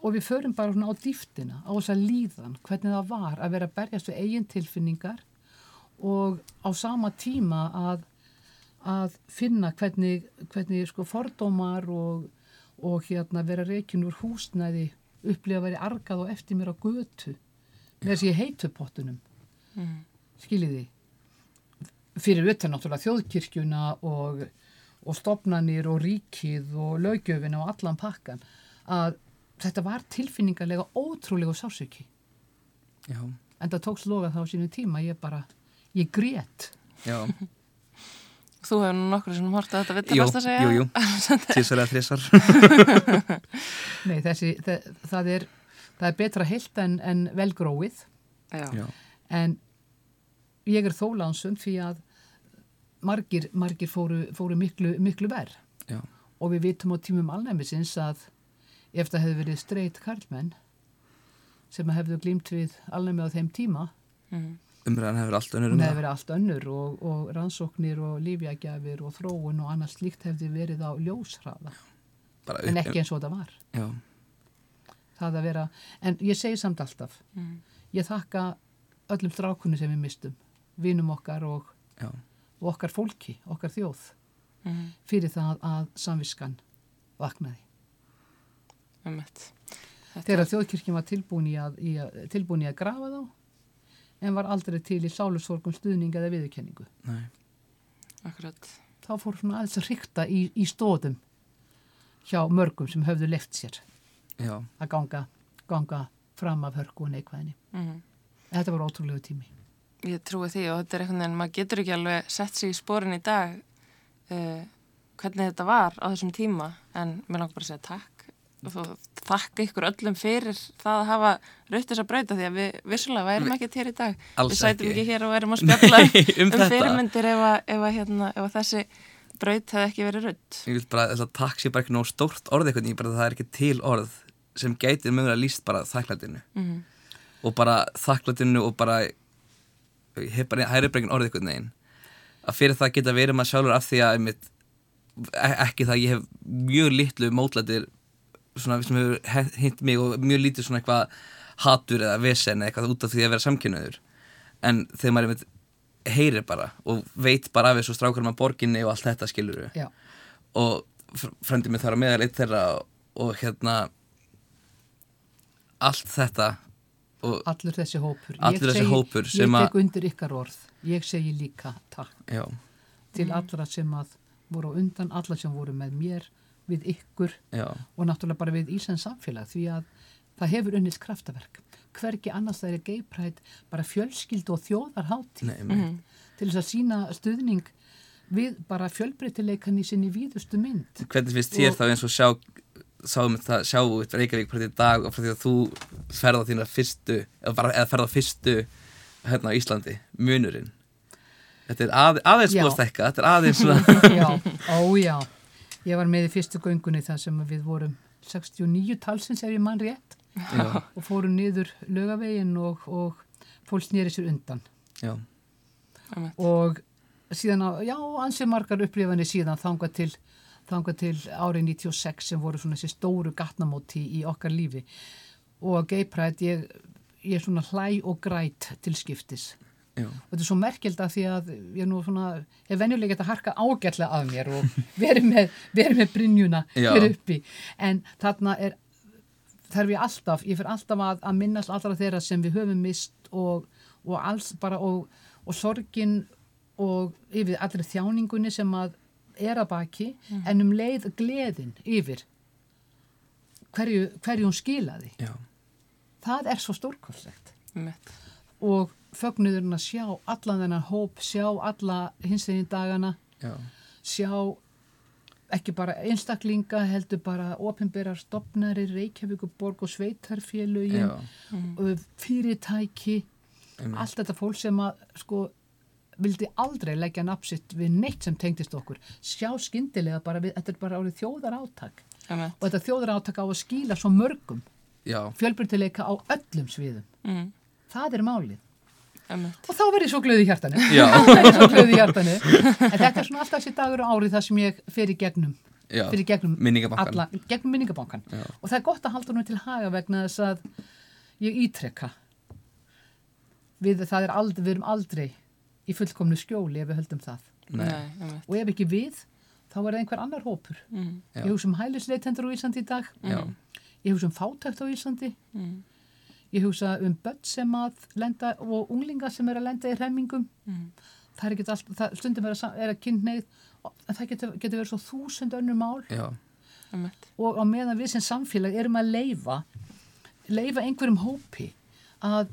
og við förum bara svona á dýftina, á þessa líðan, hvernig það var að vera að berjast við eigin tilfinningar og á sama tíma að, að finna hvernig, hvernig sko fordómar og, og hérna vera reikin úr húsnæði, upplifa að vera argað og eftir mér á götu með þessi heitupottunum, Mm. skiljiði, fyrir utan náttúrulega þjóðkirkjuna og, og stopnanir og ríkið og lögjöfina og allan pakkan að þetta var tilfinningarlega ótrúlega sásöki já, en það tókst loga þá sínu tíma ég bara, ég grét. Já. Þú hefur nú nokkur sem horta þetta við Jú, talast að segja. jú, jú, tísar eða þrísar Nei, þessi, það, það er það er betra heilt en, en velgróið Já. Já, en ég er þó lánsum því að margir, margir fóru, fóru miklu, miklu verð já, og við vitum á tímum alnæmisins að ef það hefði verið streyt karlmenn sem hefðu glýmt við alnæmi á þeim tíma Mm. umræðan hefur allt önnur um það verið allt önnur og, og rannsóknir og lífjagjafir og þróun og annars slíkt hefði verið á ljóshraða Bara en ekki eins og það var Já, það að vera, en ég segi samt alltaf Mm. ég þakka öllum strákunni sem við mistum vinum okkar og, og okkar fólki, okkar þjóð Mm. fyrir það að samviskan vaknaði þegar þjóðkirkjum var tilbúin í að, í að, tilbúin í að grafa þá en var aldrei til í sálusorgum stuðning eða viðurkenningu. nei, Akkurat. Þá fór svona aðeins að ríkta í, í stóðum hjá mörgum sem höfðu left sér já, að ganga, ganga fram af hörku og neikvæðinni. Mm. Þetta var ótrúlegu tími. Ég trúi því og þetta er einhvern veginn, maður getur ekki alveg sett sig í sporin í dag uh, hvernig þetta var á þessum tíma en mér langar bara að segja takk þakka ykkur öllum fyrir það að hafa raut þess að brauta því að við vissulega værum ekkert hér í dag. Alls við sætum ekki. ekki hér og værum að spjalla um um fyrirmyndir ef að, ef, að, hérna, ef þessi braut hefði ekki verið raut ég vil bara, þess að takk sé bara ekki nóg stórt orð eitthvað, ég bara það er ekki til orð sem gætir mögulega líst bara þakklætinu. Mm. og bara þakklætinu og bara bara ekki orð eitthvað neginn. Að fyrir það geta verið maður sjálfur af því að einmitt, e- ekki það ég hef mjög litlu mótlætir svona sem hefur hint mig og mjög lítið svona eitthvað hatur eða vesen eða eitthvað út af því að vera samkynnaður en þegar maður einmitt heyrir bara og veit bara af þessu strákurum að borginni og allt þetta skilur Já, og frendi mig þar að meðal eitt þeirra og, hérna allt þetta allur þessi hópur. Allur þessi segi- hópur sem Ég tek undir ykkar orð. Ég segi líka takk. Já, til allra sem að voru undan, alla sem voru með mér, við ykkur já, og náttúrulega bara við Íslands samfélag því að það hefur unnist kraftaverk. Hvergi annars það er geiprætt bara fjölskyldu og þjóðarhátti nei, nei, til þess að sína stuðning við bara fjölbreytileikan í sinni víðustu mynd. Hvernig finnst þér þá eins og sjá sáum þetta, sjá út Reykjavík frá því í dag og frá því að þú ferð á þína fyrstu eða, bara, eða ferð á fyrstu hérna á Íslandi, munurinn? Þetta er að, aðeins búið að stekka, þetta er aðeins svona, já, ó já ég var með í fyrstu göngunni þar sem við vorum. 69 talsins ef ég mann rétt. Já, og fórum niður lögavegin og, og fólk snýri sér undan. Já, og síðan á, já, ansið margar upplifanir síðan þangað til, þangað til árið 96 sem voru svona þessi stóru gatnamóti í okkar lífi. Og pride, ég, ég er svona hlæ og græt til skiptis já, og þetta er svo merkild að því að ég er nú svona, ég er venjulega gett að harka ágætlega af mér og verið með, verið með brinjuna Já. hér uppi. En þarna er þarf ég alltaf, ég fyrir alltaf að, að minnast allra þeirra sem við höfum mist og, og alls bara og, og sorgin og yfir allri þjáningunni sem að er að baki en um leið gleðin yfir hverju, hverju hún skilaði. Já, það er svo stórkostlegt. Einmitt. og fögnuðurinn að sjá allan þennan hóp, sjá alla hinsvegin dagana, já, sjá ekki bara einstaklinga, heldur bara opinberar stopnari, Reykjavíkuborg og sveitarfélögin, já, fyrirtæki, Einmitt. allt þetta fólk sem að sko vildi aldrei leggja napsitt við neitt sem tengdist okkur. Sjá skyndilega bara við, þetta er bara árið þjóðar áttak Einmitt. og þetta þjóðar áttak á að skýla svo mörgum fjölbyrtileika á öllum sviðum. Mm. Það er málið. Og þá verð ég svo glöð í hjartanu. Í. En þetta er svona alltaf þessi dagur á árið þar sem ég fer í gegnum. já, minningabankan. alla, gegnum minningabankan. Já. Og það er gott að halda nú til haga vegna þess að ég ítrekka. Við, það er aldrei, við erum aldrei í fullkomnu skjóli ef við höldum það. Nei. Og ef ekki við, þá er það einhver annar hópur. Mm. Ég hugsa um hælisleitendur á Íslandi í dag. já, Ég hugsa um fátækt á Íslandi. Mm. Ég hugsa um börn sem að lenda og unglinga sem er að lenda í hremmingum. Mm. Það er ekki alltaf, það, stundum er að, er að kynneið, en það getur, getur verið svo þúsund önnur mál já, og á meðan við sem samfélag erum að leifa, leifa einhverjum hópi að,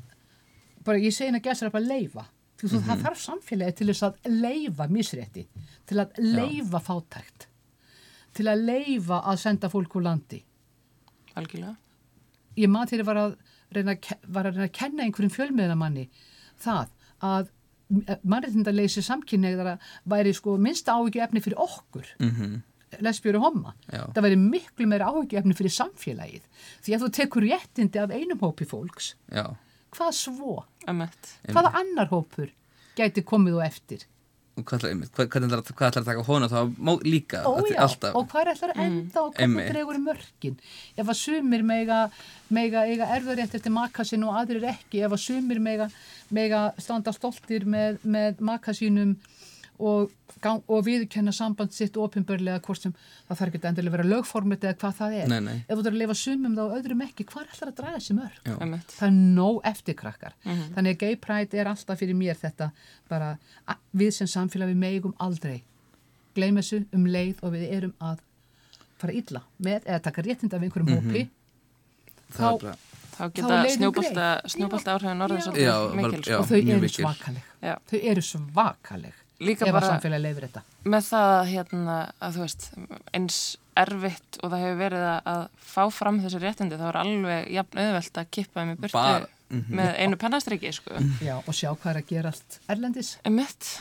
bara ég segi henni að gæsra bara leifa. Því þú það þarf samfélagi til þess að leifa misrétti, til að leifa fátækt, til að leifa að senda fólk úr landi. Algjörlega. ég maður þegar ég var að reyna, var að reyna að kenna einhverjum fjölmiðnamanni það að mannréttindaleysi samkynneigðara væri sko minnsta áhyggju efni fyrir okkur mhm, lesbjör og homma Já. það væri miklu meira áhyggju efni fyrir samfélagið því að þú tekur réttindi af einum hópi fólks já, hvað svo? Einmitt. hvaða annar hópur gæti komið og eftir? Og hvað ætlar, einmitt, hvað, hvernig ætlar, hvað ætlar að taka hona þá líka, Ó, þetta er já, alltaf, og hvað er ætlar að enda og Einmitt. hvernig dregur mörkin? Ef að sumir mega, mega eiga erðarétt eftir makasinn og aðrir ekki ef að sumir mega, mega standa stoltir með, með makasínum og, og viðkenna samband sitt opinbörlega hvort sem það þarf ekki endilega að vera lögformit eða hvað það er Nei, nei. ef þú þarf að lifa sumum þá öðrum ekki hvað er ætlar að draga þessi mörg Já. Það er nóg eftir krakkar þannig að gay pride er alltaf fyrir mér þetta bara við sem samfélag við megum aldrei gleym þessu um leið og við erum að fara illa með eða taka réttinda af einhverjum hópi það er þá- bara, Þá geta snjóbolta áhrifin orðið Já. svolítið Já, mikil. já. Sko. og þau eru svakaleg Já. þau eru svakaleg Líka ef að bara samfélag leifir þetta. með það að, hérna, að þú veist, eins erfitt og það hefur verið að, að fá fram þessu réttindi þá er alveg jafn auðvelt að kippa þeim í burtu Bara- mhm. með einu pennastriki sko. Já, og sjá hvað er að gerast erlendis. Emitt,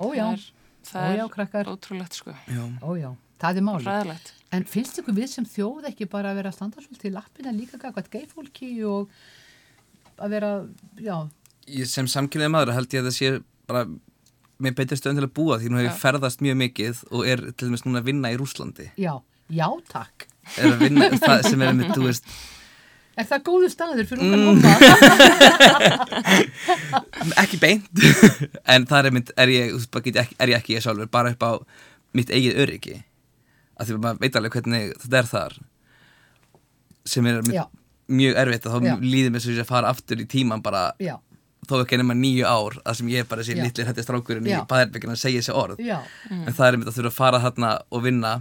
ójá, það er, það ójá er krakkar. ótrúlegt sko, já, ójá, það er máli ræðilegt. En finnst ykkur við sem þjóð ekki bara að vera að standa svolítið í lappina líka gagvað geifólki og að vera, já, ég sem samkynniði maður held ég að það sé bara með betri stöðun til að búa því nú hef ég ferðast mjög mikið og er til dæmis núna að vinna í Rúslandi já, já takk. er að vinna, það sem er með, þú veist. Er það góðu staður fyrir Mm. homma? ekki beint en það er, mynd, er, ég, er ég ekki ég sjálfur bara upp á mitt eigið öryggi. Af því að maður veit alveg hvernig þetta er þar sem er mynd, mjög erfitt að þá líður mér svo að fara aftur í tíman bara Já, þó ekki nema nýju ár að sem ég bara sé litli hætti strákurinn í baðherbyggina að segja þessi orð já, en það er mynd að þurfa að fara þarna og vinna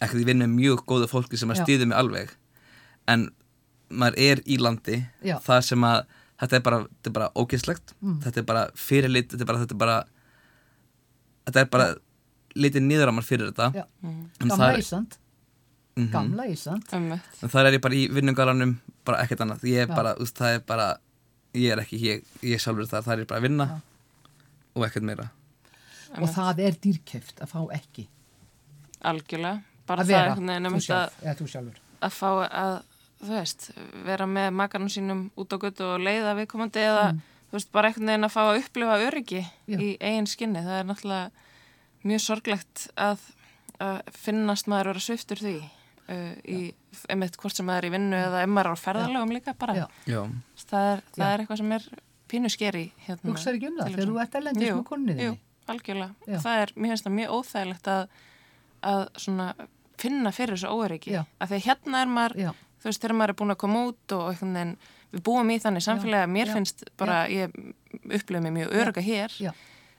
ekkert ég vinna með mjög góðu fólki sem að stýði mig alveg en maður er í landi Já. það sem að þetta er bara, þetta er bara ógeðslegt Mm. þetta er bara fyrirlit þetta er bara, þetta er bara þetta er bara litið niður á mann fyrir þetta já. En Gamla það er- Ísland, Mhm. gamla Ísland. En það er ég bara í vinnungaranum bara ekkert annað, ég er Já. bara, úst, það er bara ég er ekki, ég, ég er sjálfur þar, það er bara að vinna Já. og ekkert meira. Og það er dýrkeft að fá ekki. Algjörlega, bara að það vera. einmitt að, sjálf, eða þú sjálfur. að fá að, þú veist, vera með makarnum sínum út á götu og leiða viðkomandi eða, þú veist, bara einhvern veginn að fá að upplifa öryggi Já. í eigin skinni. Það er náttúrulega mjög sorglegt að, að finnast maður vera sviftur því í, einmitt hvort sem maður er í vinnu eða ef maður er á ferðalögum líka bara. Já. Já, Það er, það er eitthvað sem er pínu skeri hérna. hugsaður ekki um það þegar þú ert erlendis Jú, með konunni Jú, þinni algjörlega. Já. Það er, mér finnst það mjög óþægilegt að, að svona finna fyrir þessu. Já. Að því að hérna er maður, Já. þú veist, þegar maður er búin að koma út og við búum í þannig samfélagi að mér Já. finnst bara, ég upplifa mig mjög öruga hér, Já.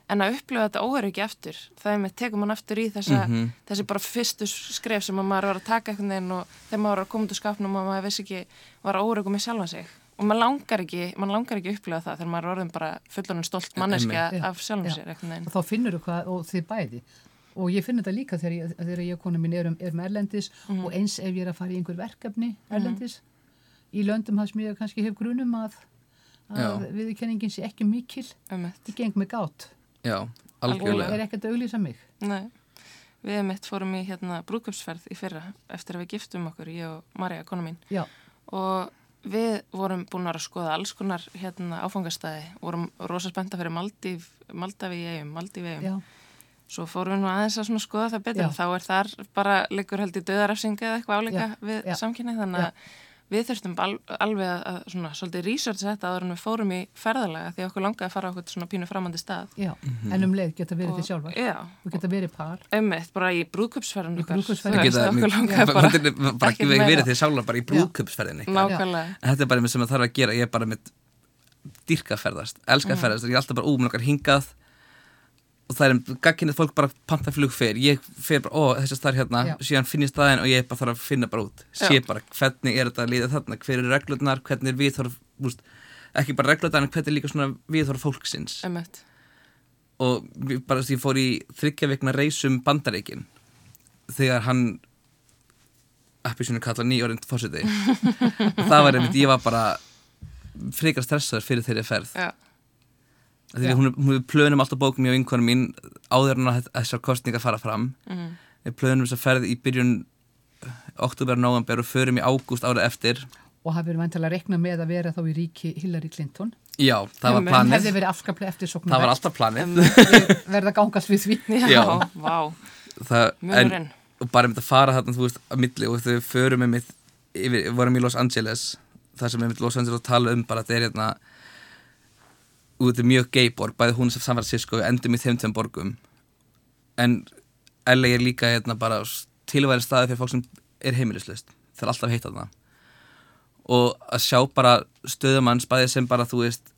En að upplifa þetta óöryggi aftur, það er með tekum mann aftur í þessa, Mhm. þessi bara fyrstu skref sem að maður var að taka einhvern veginn og þegar maður var að koma út úr skapnum og maður vissi ekki, var óörygum með sjálfa sig. Og maður langar ekki, maður langar ekki að upplifa það þegar maður er orðin bara fullonum stolt manneskja Já. af sjálfum Já. sér og þá finnur þú hvað og þið bæði og ég finn þetta líka þegar ég, þegar ég og konu mín erum, erum erlendis Mhm. og eins ef ég er að fara í einhver verkefni erlendis í löndum hans mér kannski hef grunum að, að viðkenningin sé ekki mikil ég geng með gát já, algjörlega. Er ekkert að auglýsa mig. Nei, við mitt fórum í hérna brúðköpsferð í fyrra eftir að við giftum okkur, ég og Marja, kona mín. Já, og við vorum búin að skoða alls konar hérna áfangastæði, vorum rosa spenta fyrir Maldív, Maldaví eigum, Maldív í eigum já, svo fórum við nú aðeins að skoða það betur. Já. og þá er þar bara liggur held í döðarafsinga eða eitthvað áleika Já, við samkynni þannig að við þurftum al, alveg að, að svona, svolítið researcha þetta áður en við fórum í ferðalega því okkur langaði að fara á okkur svona pínu framandi stað. Já en um leið geta verið Og- þið sjálfar. Já, og geta verið par. Einmitt, bara í brúðköpsferðin okkur langaði bara bara, ekki verið þið sjálfar bara í. En þetta er bara með sem það þarf að gera, ég er bara með dyrka að ferðast, elska Mm. að ferðast og ég er alltaf bara úmlokkar hingað og það er gagkinnið fólk bara panta flug fer, ég fer bara, ó þess að það er hérna Já. síðan finn ég staðin og ég bara þarf að finna bara út. Sé Já. bara hvernig er þetta að líða þarna? Hver eru reglurnar, hvernig er viðþorf úst, ekki bara reglurnar en hvernig er líka svona viðþorf fólksins? Einmitt. og við bara þess að ég fór í þryggja vikna reysum bandareikin þegar hann appi svona kalla nýjórinn fórseti og það var einmitt, ég var bara frekar stressaður fyrir þeirri ferð. Já, því hún, hún við plönum alltaf bókum ég og einhvern mín áður en að þessar kostningar fara fram. Mhm. við plönum þessar ferð í byrjun oktober, november og förum í ágúst árið eftir. Og hafi verið vantilega að rekna með að vera þá í ríki Hillary Clinton. Já, það var planið. hefði verið afskaplega eftir soknum það var alltaf planið. Verða að gangast við því. Já, vá, það, en, munurinn. og bara um þetta fara þarna, þú veist, að milli og þau förum með mitt yfir, við vorum í Los Angeles þar sem við mitt Los Angeles tala um bara að þetta er hérna út er mjög gay borg, bæði hún sem San Francisco endum í þeim tveim borgum. En LA er líka hérna bara tilværi staði fyrir fólk sem er heimilislust, það er alltaf heitt þarna. Og að sjá bara stöðumann spæði sem bara þú veist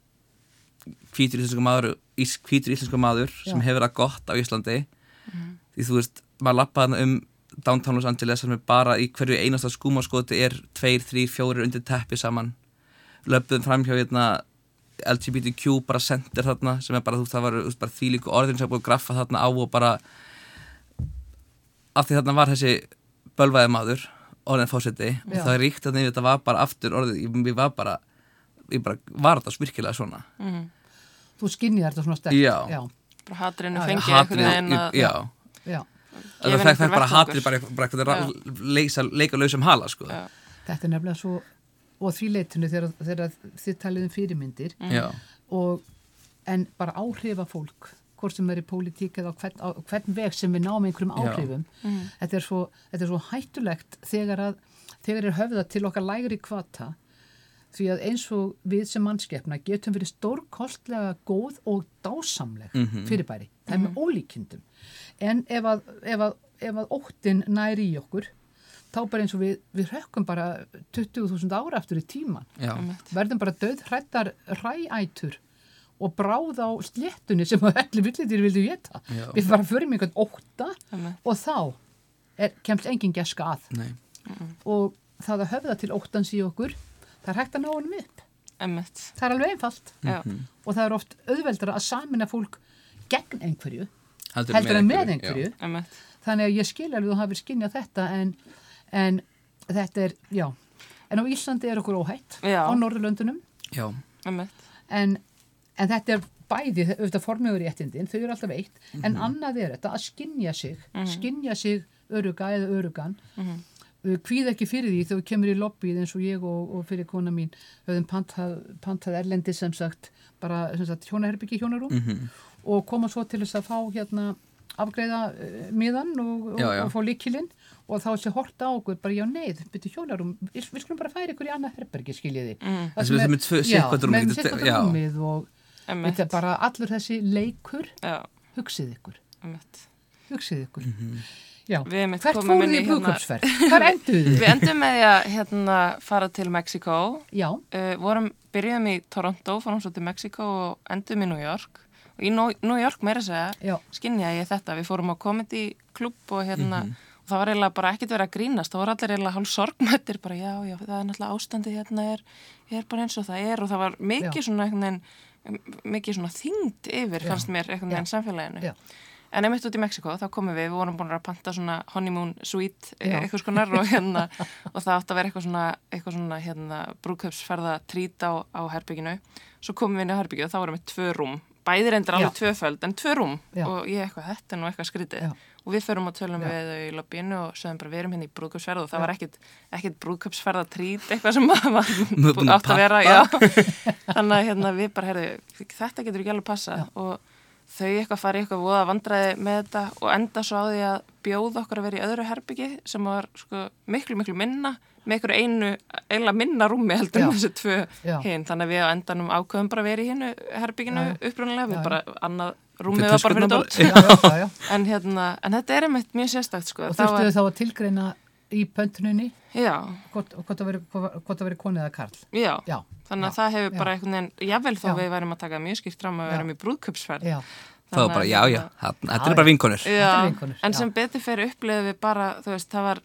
hvítur íslensku maður hvítur íslensku maður sem Já. hefur það gott á Íslandi. Því þú veist, maður lappaði þarna um downtown Los Angeles sem er bara í hverju einasta skúmaskoti er tveir, þrýr, fjórir undir teppi saman. Löpum fram hjá hérna LGBTQ bara center þarna sem er bara, þú veist, það var bara þvílíku orðin sem er búið að graffa þarna á og bara af því þarna var þessi bölvaði maður orðin fósiti og það ríkt að þetta var bara aftur orðið, ég, ég var bara ég bara var þetta smyrkilega svona Mhm. þú skinnið þetta svona sterkt Já. já, Bara hatrinu fengið að já, já. það fekk bara hatrið bara, bara eitthvað leika, leika lausum hala sko. Já. þetta er nefnilega svo og því leitinu þegar, þegar þið talið um fyrirmyndir. Já, og en bara áhrifa fólk hvort sem er í pólitík eða hvern, á hvern veg sem við náum einhverjum áhrifum. Þetta, er svo, þetta er svo hættulegt þegar að þegar er höfða til okkar lægri kvata því að eins og við sem mannskeppna getum verið stórkostlega góð og dásamleg Mhm. fyrirbæri, það er með ólíkindum. En ef að, ef að, ef að óttin næri í okkur þá bara eins og við, við rökkum bara 20.000 ára aftur í tíman já, verðum bara döð hrættar ræætur og bráð á sléttunni sem að allir villitir vildu geta. Já. Við bara förum einhvern Einmitt. og þá er, kemst engin geska að. nei Og það að höfða til óttans í okkur, það er hægt að ná honum upp. Einmitt. Það er alveg einfalt. Já. Og það er oft auðveldara að samina fólk gegn einhverju, heldur, heldur en með einhverju. Einmitt. Þannig að ég skil alveg að þú hafið skinnjað þetta en, en þetta er, já. En á Íslandi er okkur óhætt Já. á Norðurlöndunum. En, en þetta er bæði, auðvitað formugur réttindin, þau eru alltaf eitt, en annað er þetta að skinja sig, skinja sig öruga eða örugan, hvíð ekki fyrir því þegar þú kemur í lobbyið eins og ég og, og fyrir kona mín höfðum pantað, pantað erlendi sem sagt bara hjónaherbyggi hjónarúm og koma svo til þess að fá hérna afgreiða uh, miðan og, og, Já, já. og fá líkilinn og þá sé horta á okkur bara já neið, byrju hjónarum við, við skulum bara færa ykkur í annað herbergi skiljiði mm. Það sem er með tvö- sitthvort rúm, með þetta- sitt já. rúmið og þetta er bara allur þessi leikur Já, hugsið ykkur, einmitt. hugsið ykkur Mhm. já, Við einmitt hvert fóruð inn í í hérna- hvar enduðu þið? Við endum með að hérna, fara til Mexiko, já, uh, vorum, byrjuðum í Toronto, fórum svo til Mexiko og endum í New York. Og í New York meira segja, Já. skinja ég þetta. Við fórum á comedy klubb og hérna, Mhm. og það var eiginlega bara ekkert verið að grínast. Það voru allir eiginlega hálf sorgmættir, bara já, já, það er náttúrulega ástandi hérna er, er bara eins og það er og það var mikið Já. svona veginn, mikið svona þyngd yfir, fannst mér einhvern veginn samfélaginu. Já. En einmitt út í Mexiko, þá komum við, við vorum búin að panta svona honeymoon suite, Já. eitthvað skonar og hérna, og það átti að vera eitthvað svona, eitthvað svona, hérna, brúköpsferða trít á, á herbygginu. Svo komum við inn á herbygginu og þá vorum við tvö rúm, bæði reyndir alveg tvöföld, en tvö rúm Já. og ég eitthvað, þetta er nú eitthvað skrítið. Já. Og við förum og tölum Já. við þau í lobbyinu og sögum bara, við erum hérna í brúköpsferð og það var ekkit, ekkit brúköpsferða trít, eitthvað sem maður var að átt að vera. Þannig að hérna, við bara, heyrðu, þetta getur ekki alveg passa og þau eitthvað fari eitthvað voða vandræði með þetta og enda svo á því að bjóða okkur að vera í öðru herbyggi sem var sko, miklu, miklu minna með einhverju einu, eiginlega minna rúmi heldur en Já. þessi tvö hinn þannig að við á endanum ákveðum bara að vera í hinnu herbygginu Já, við já. bara annað rúmið var bara fyrir töskurnar dót já, já, já, já. en, hérna, en þetta er einmitt mjög sérstakt sko. og Það þurftuðu þá að tilgreina í pöntuninni. Já, hvort, hvort það veri, hvort það veri konið eða karl. Já, já, þannig að já, það hefur já. bara einhvern veginn, jável þó Já. við værum að taka mjög skýrt fram að Já. værum í brúðköpsferð já, Það var bara, já, já, þarna- þetta er bara vinkonur. Já, en já. sem betur fyrir upplifið við bara, þú veist, það var,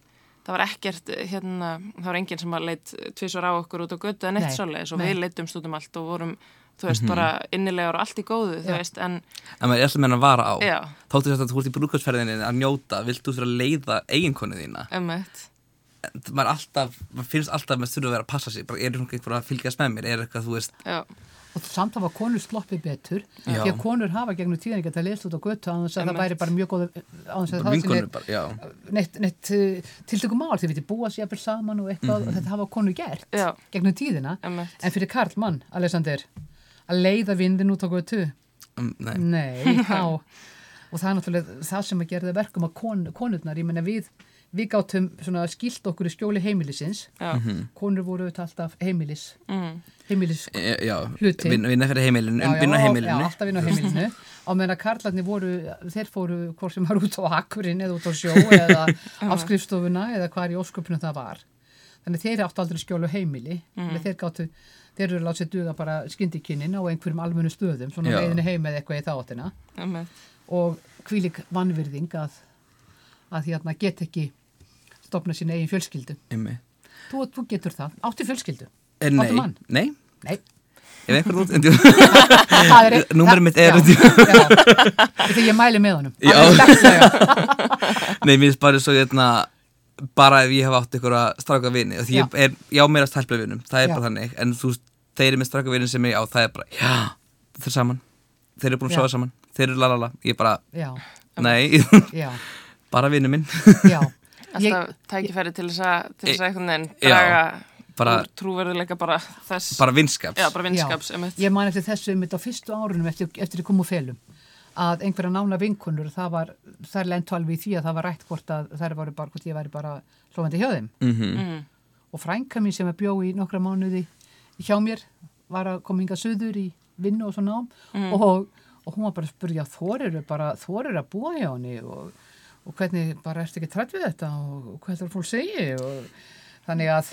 það var ekkert, hérna, það var enginn sem að leitt tvisvar á okkur út á götu en eitt svoleiðis og við leittum stúdum allt og vorum, þú veist, bara innilegar og allt í góðu, þú veist, en En maður er alltaf meina að vara á. Já, Þóttu þess að þú ert í brúkvæmsferðinni að njóta Viltu þú fyrir að leiða eiginkonu þína? Emmett, En maður, er alltaf, maður finnst alltaf að maður þurfa að vera að passa sig. Bara, Er einhver að fylgjast með mér, er eitthvað, þú veist já, og samt hafa konur sloppið betur Já. því að konur hafa gegnum tíðan ekki að lesa út á götu á þess að það væri bara mjög góð á þess að það sé bara, neitt, neitt, uh, tiltökum mál þið viti búa sér saman og eitthvað og þetta hafa konur gert Já. gegnum tíðina. Emmett, en fyrir Karl mann, Alexander að leiða vindin út á götu? Um, Nei, Nei, þá og það er náttúrulega það sem að gera það verkum að kon, konurnar, ég menna við við svona skilt okkur í skjóli heimilisins. Já, konur voru auðvitað alltaf heimilis mm, heimilis e, já Hluti. Vinna, vinna fyrir heimilinu, vinna heimilinu. Já, alltaf inn á heimilinu. Á meðan að karlarnir voru, þeir fóru hvort sem var út á akkurinn eða út á sjó eða á skrifstofuna eða hvar í ósköpunum það var. Þannig þeir áttu aldrei skjólu heimili mm. þeir gáttu, þeir eru látið sér duga bara skyndikynnin á einhverjum almennu stöðum svona leiðinu heim eða eitthvað í þáttina. Emmett, og hvílik vannvirðing að, að hérna get ekki stopna sín eigin fjölskyldu. Þú, þú getur það, áttu fjölskyldu? Eh, Nei, Áttu mann? nei. Nei, Ef einhver út er Númerið mitt er- þegar ég mæli með honum. Nei, mér finnst bara svo hérna bara ef ég hef átt ykkur að straka vini og því ég er, ég á meira stelplega vinum það er Já. bara þannig, en þú veist, þeir eru með straka vini sem ég á, það er bara, já þeir eru saman, þeir eru búin að Já. sofa saman. Þeir eru lalala, ég bara, já, nei. Já, bara vinu minn. Já. Alltaf tækifæri til þess að, til þess að einhvern veginn Já, draga bara- úr trúverðuleika bara þess, bara vinskaps. Já, bara vinskaps, já, ég man eftir þessu einmitt á fyrstu árunum eftir, eftir ég kom úr felum að einhverja nána vinkunur það var, þær lentu alveg í því að það var rætt hvort að þær voru bara, hvort ég væri bara hlófandi hjá þeim. Mm mm, og frænka mín sem er bjó í nokkra mánuði hjá mér var að koma hinga söður í vinnu og svona mm. og, og hún var bara að spurja þorir bara, þorir að búa hjá henni og, og hvernig bara ertu ekki trætt við þetta og, og hvað þetta fólk segi og þannig að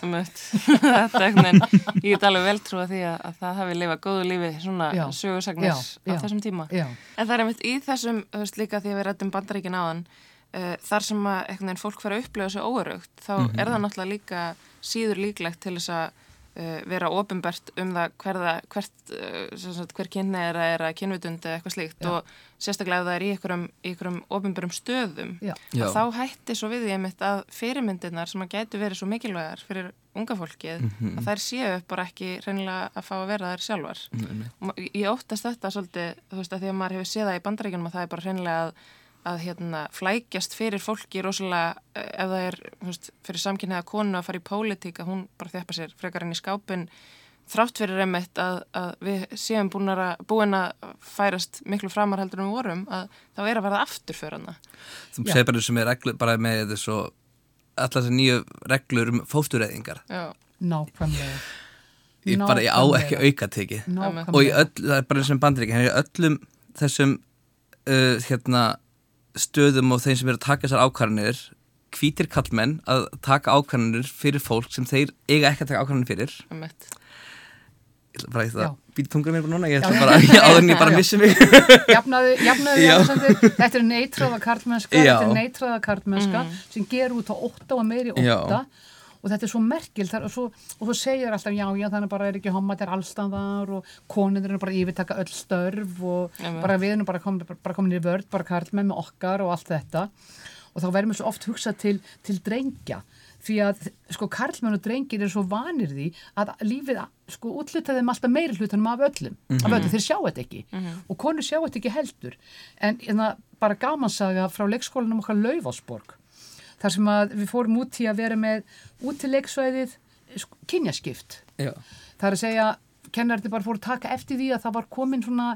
þetta er einhvern veginn, ég get alveg vel trúa því að, að það hafi lifað góðu lífi svona sögursagnir á þessum tíma. Já, En það er einmitt í þessum, þú veist líka því að við rættum bandaríkin áðan, uh, þar sem að einhvern veginn fólk fara að upplifa sig óörugt, þá er það náttúrulega líka síður líklegt til þess að vera ofinbært um það hverða, hvert, uh, sagt, hver kynni er að er að kynvitundi eða eitthvað slíkt Já. og sérstaklega ef það er í einhverjum, í einhverjum ofinbærum stöðum þá hætti svo við ég mitt að fyrirmyndirnar sem að gætu verið svo mikilvægar fyrir unga fólkið Mhm. að þær séu bara ekki reynilega að fá að vera þær sjálfar Mhm. og ma- ég óttast þetta svolítið þú veist að því að maður hefur séð það í bandaríkjunum að það er bara reynilega að, að hérna, flækjast fyrir fólki rosalega eh, ef það er veist, fyrir samkynniða konu að fara í pólitík að hún bara þjappa sér frekar enn í skápin þrátt fyrir einmitt að, að við séum búin að, búin að færast miklu framar heldur en við vorum að þá er að verða aftur fyrir hana. Þú segir bara sem er reglur bara með þessu allar þessi nýju reglur um fóstureyðingar. Já, nákvæmlega. Ég bara, ég á ekki auka teki nákvæmlega. Og í öll, það er bara eins og bandaríkja í öllum þessum uh, hérna stöðum og þeim sem eru að taka þessar ákvarðanir hvítir kallmenn að taka ákvarðanir fyrir fólk sem þeir eiga ekki að taka ákvarðanir fyrir. Það mött Ég ætla bara að það býti tungur mér bara núna ég ætla já. bara að áðurinn ég bara missi mig. Jafnaðu, jafnaðu, jafnaðu Þetta er neitráða kallmennska Þetta er neitráða kallmennska mm. sem gerur út á 8 og meiri 8 og þetta er svo merkil þar, og, svo, og svo segir alltaf já, já, þannig bara er ekki homma, þetta er allstaðar og konunir er bara yfirtaka öll störf og Einmitt. bara við erum bara komin, bara komin í vörð, bara karlmenn með okkar og allt þetta. Og þá verðum við svo oft hugsað til, til drengja því að sko karlmenn og drengir er svo vanir því að lífið sko útluta þeim alltaf meiri hlutanum af öllum af öllum, þeir sjá þetta ekki. Og konur sjá þetta ekki heldur. En hérna, bara gamansaga frá leikskólanum okkar Laufásborg þar sem að við fórum út í að vera með út til leiksvæðið sko, kynjaskipt. Já, það er að segja, kennarði bara fóru að taka eftir því að það var komin svona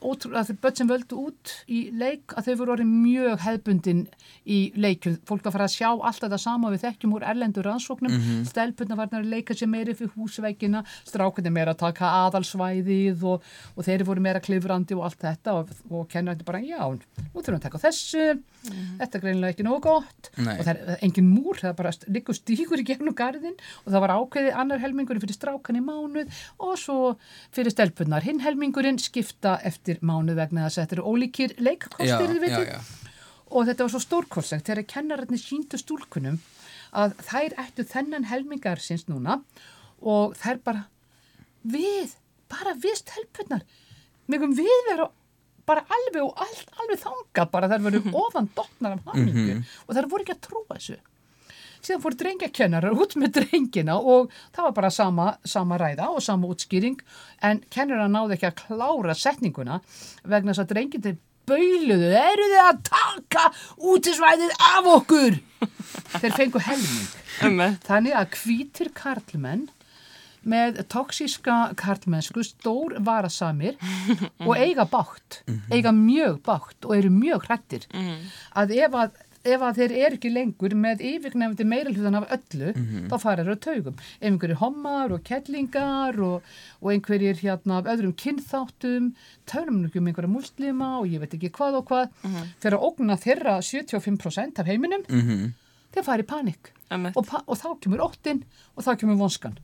ótrú, að þau börn sem völdu út í leik að þau voru orðin mjög hefbundin í leikjum, fólk að fara að sjá allt þetta sama við þekkjum úr erlendur rannsóknum. Mm -hmm. stelpunna var að leika sér meiri fyrir húsveikina, strákunni meira að taka aðalsvæðið og, og þeir voru meira klifrandi og allt þetta og, og kennarði bara, já, nú þurfum við að taka þessu. Þetta er greinilega ekki nógu gott. Nei. og það er engin múr, það bara líka stíkur í gegnum garðin og það var ákveðið annar helmingurinn fyrir strákan í mánuð og svo fyrir stelpunnar hinn helmingurinn skipta eftir mánuð vegna þess að þetta eru ólíkir já. og þetta var svo stórkostlegt þegar kennararnir síndu stúlkunum að þær ættu þennan helmingar síns núna og þær bara við, bara við stelpunnar megum við vera bara alveg og allt, alveg þangað bara? Þær veru ofan dottnar af hamingu og þær voru ekki að trúa þessu síðan fór drengjakennarar út með drengina og það var bara sama, sama ræða og sama útskýring en kennarar náðu ekki að klára setninguna vegna þess að drengindi bauðluðu, eru þið að taka útisvæðið af okkur? Þeir fengu helming. Þannig að hvítir karlmenn með toksíska karlmennsku stór varasamir og eiga bátt, eiga mjög bátt og eru mjög hrættir að ef að ef að þeir eru ekki lengur með yfirgnefndi meira hlutan af öllu, þá fara þeir á taugum. Ef einhverjir hommar og kettlingar og, og einhverjir hérna af öðrum kynþáttum, tölum nú ekki um einhverja muslima og ég veit ekki hvað og hvað, þeir að ógna þeirra 75% af heiminum, þeir fara í panik Einmitt. og, pa og þá kemur óttin og þá kemur vonskan.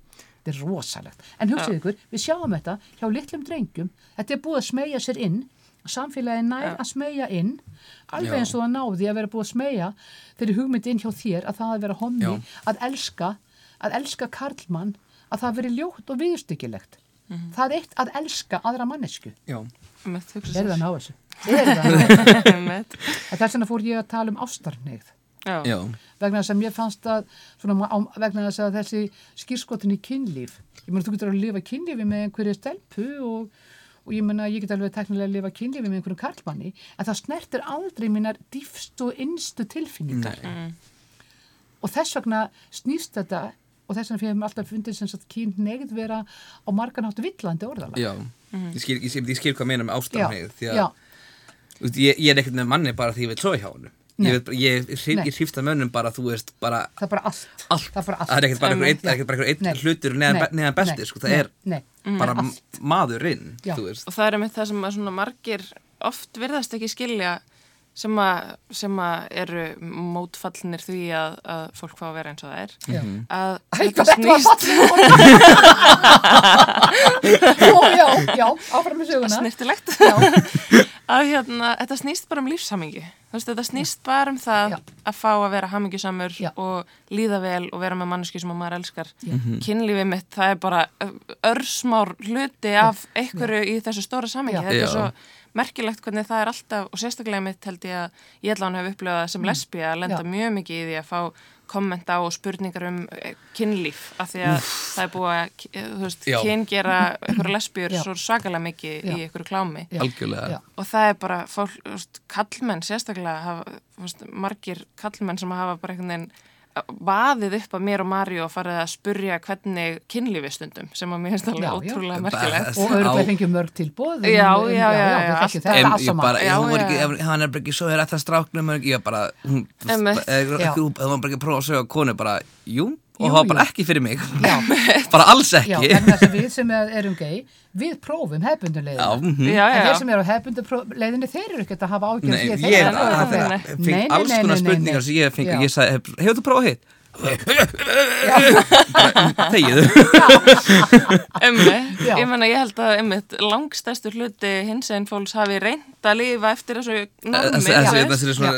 Þetta er rosalegt. En hugsið ykkur, við sjáum þetta hjá litlum drengjum, þetta er búið að smegja sér inn, samfélagi nær að smegja inn, alveg eins og það náði að vera búið að smegja þeirri hugmynd inn hjá þér að það að vera hommi, að elska, að elska karlmann, að það veri ljótt og viðstyggilegt. Það er eitt að elska aðra mannesku. já. Er það ná þessu? Er það Þess vegna fór ég að tala um já. vegna þess að mér fannst að svona, á, vegna þess að þessi skýrskotin í kynlíf ég meina þú getur að lifa kynlífi með einhverju stelpu og, og ég meina ég get alveg teknilega að lifa kynlífi með einhverju karlmanni en það snertir aldrei mínar dýfstu og innstu tilfinningar Nei. og þess vegna snýst þetta og þess vegna fyrir mér alltaf fundið sem sagt kyn negð vera á margan áttu villandi orðalag já. Ég, skil, ég, skil, ég skil hvað meina með ástæðanhegð því að já, Þú veist, ég, ég er ekkert með manni bara því ég vil tróða hjá honum Nei. Ég, veit ég, ég, Nei. að mönnum bara þú veist bara það er bara allt allt það er bara allt það er ekkert bara einhver Nei. einn hlutur neðan, Nei. be- neðan belti Nei. sko, það Nei. er Nei. bara allt. maðurinn Já. þú veist og það er einmitt það sem að svona margir oft virðast ekki skilja sem að, sem að eru mótfallnir því að, að fólk fá að vera eins og það er. Já. að Æ, þetta snýst Ó, já, já, áfram með söguna. Snirtilegt Já, að hérna, þetta snýst bara um lífshamingi þetta snýst bara um það Já. að fá að vera hamingjusamur Já. og líða vel og vera með manneski sem að maður elskar. Kynlífið mitt, það er bara örsmár hluti af einhverju í þessu stóra samingi, Já. þetta er Já. svo merkilegt hvernig það er alltaf, og sérstaklega mitt held ég að ég held að hann hef upplifað sem lesbía að lenda Mm. Já. mjög mikið í því að fá kommenta og spurningar um eh, kynlíf af því að það er búið að eh, þú veist, Já. kyngera einhverju lesbíur Já. svo svakalega mikið Já. í einhverju klámi algjörlega og það er bara fólk, kallmenn sérstaklega hafa, veist, margir kallmenn sem hafa bara einhvern veginn vaðið upp að mér og Mario og farið að spurja hvernig kynlífi stundum sem að mér finnst alveg Já, ótrúlega merkilegt. og örgulega fengið mörg tilbúð Já, já, já, já, hann er bara ekki svo er þetta stráknum, ég var bara, hún, var bara ekki að prófa að sögja konu, bara, jú, og það var bara ekki fyrir mig, Já. bara alls Já, ekki. þess að við sem er- erum gay, við prófum hefbunduleiðina. Já, mhm. Já, En já, þeir sem eru á hefbunduleiðinni, þeir eru ekkert að hafa ágjörð ég fengi alls konar spurningar sem ég fengi, Já. ég sagði, "Hef- hefur þú prófað hitt? Þegiðu. Emmi, Já. ég menna ég held að emmitt langstæstu hluti hins einn fólks hafi reynd að lifa eftir þessu normi þessi er svona,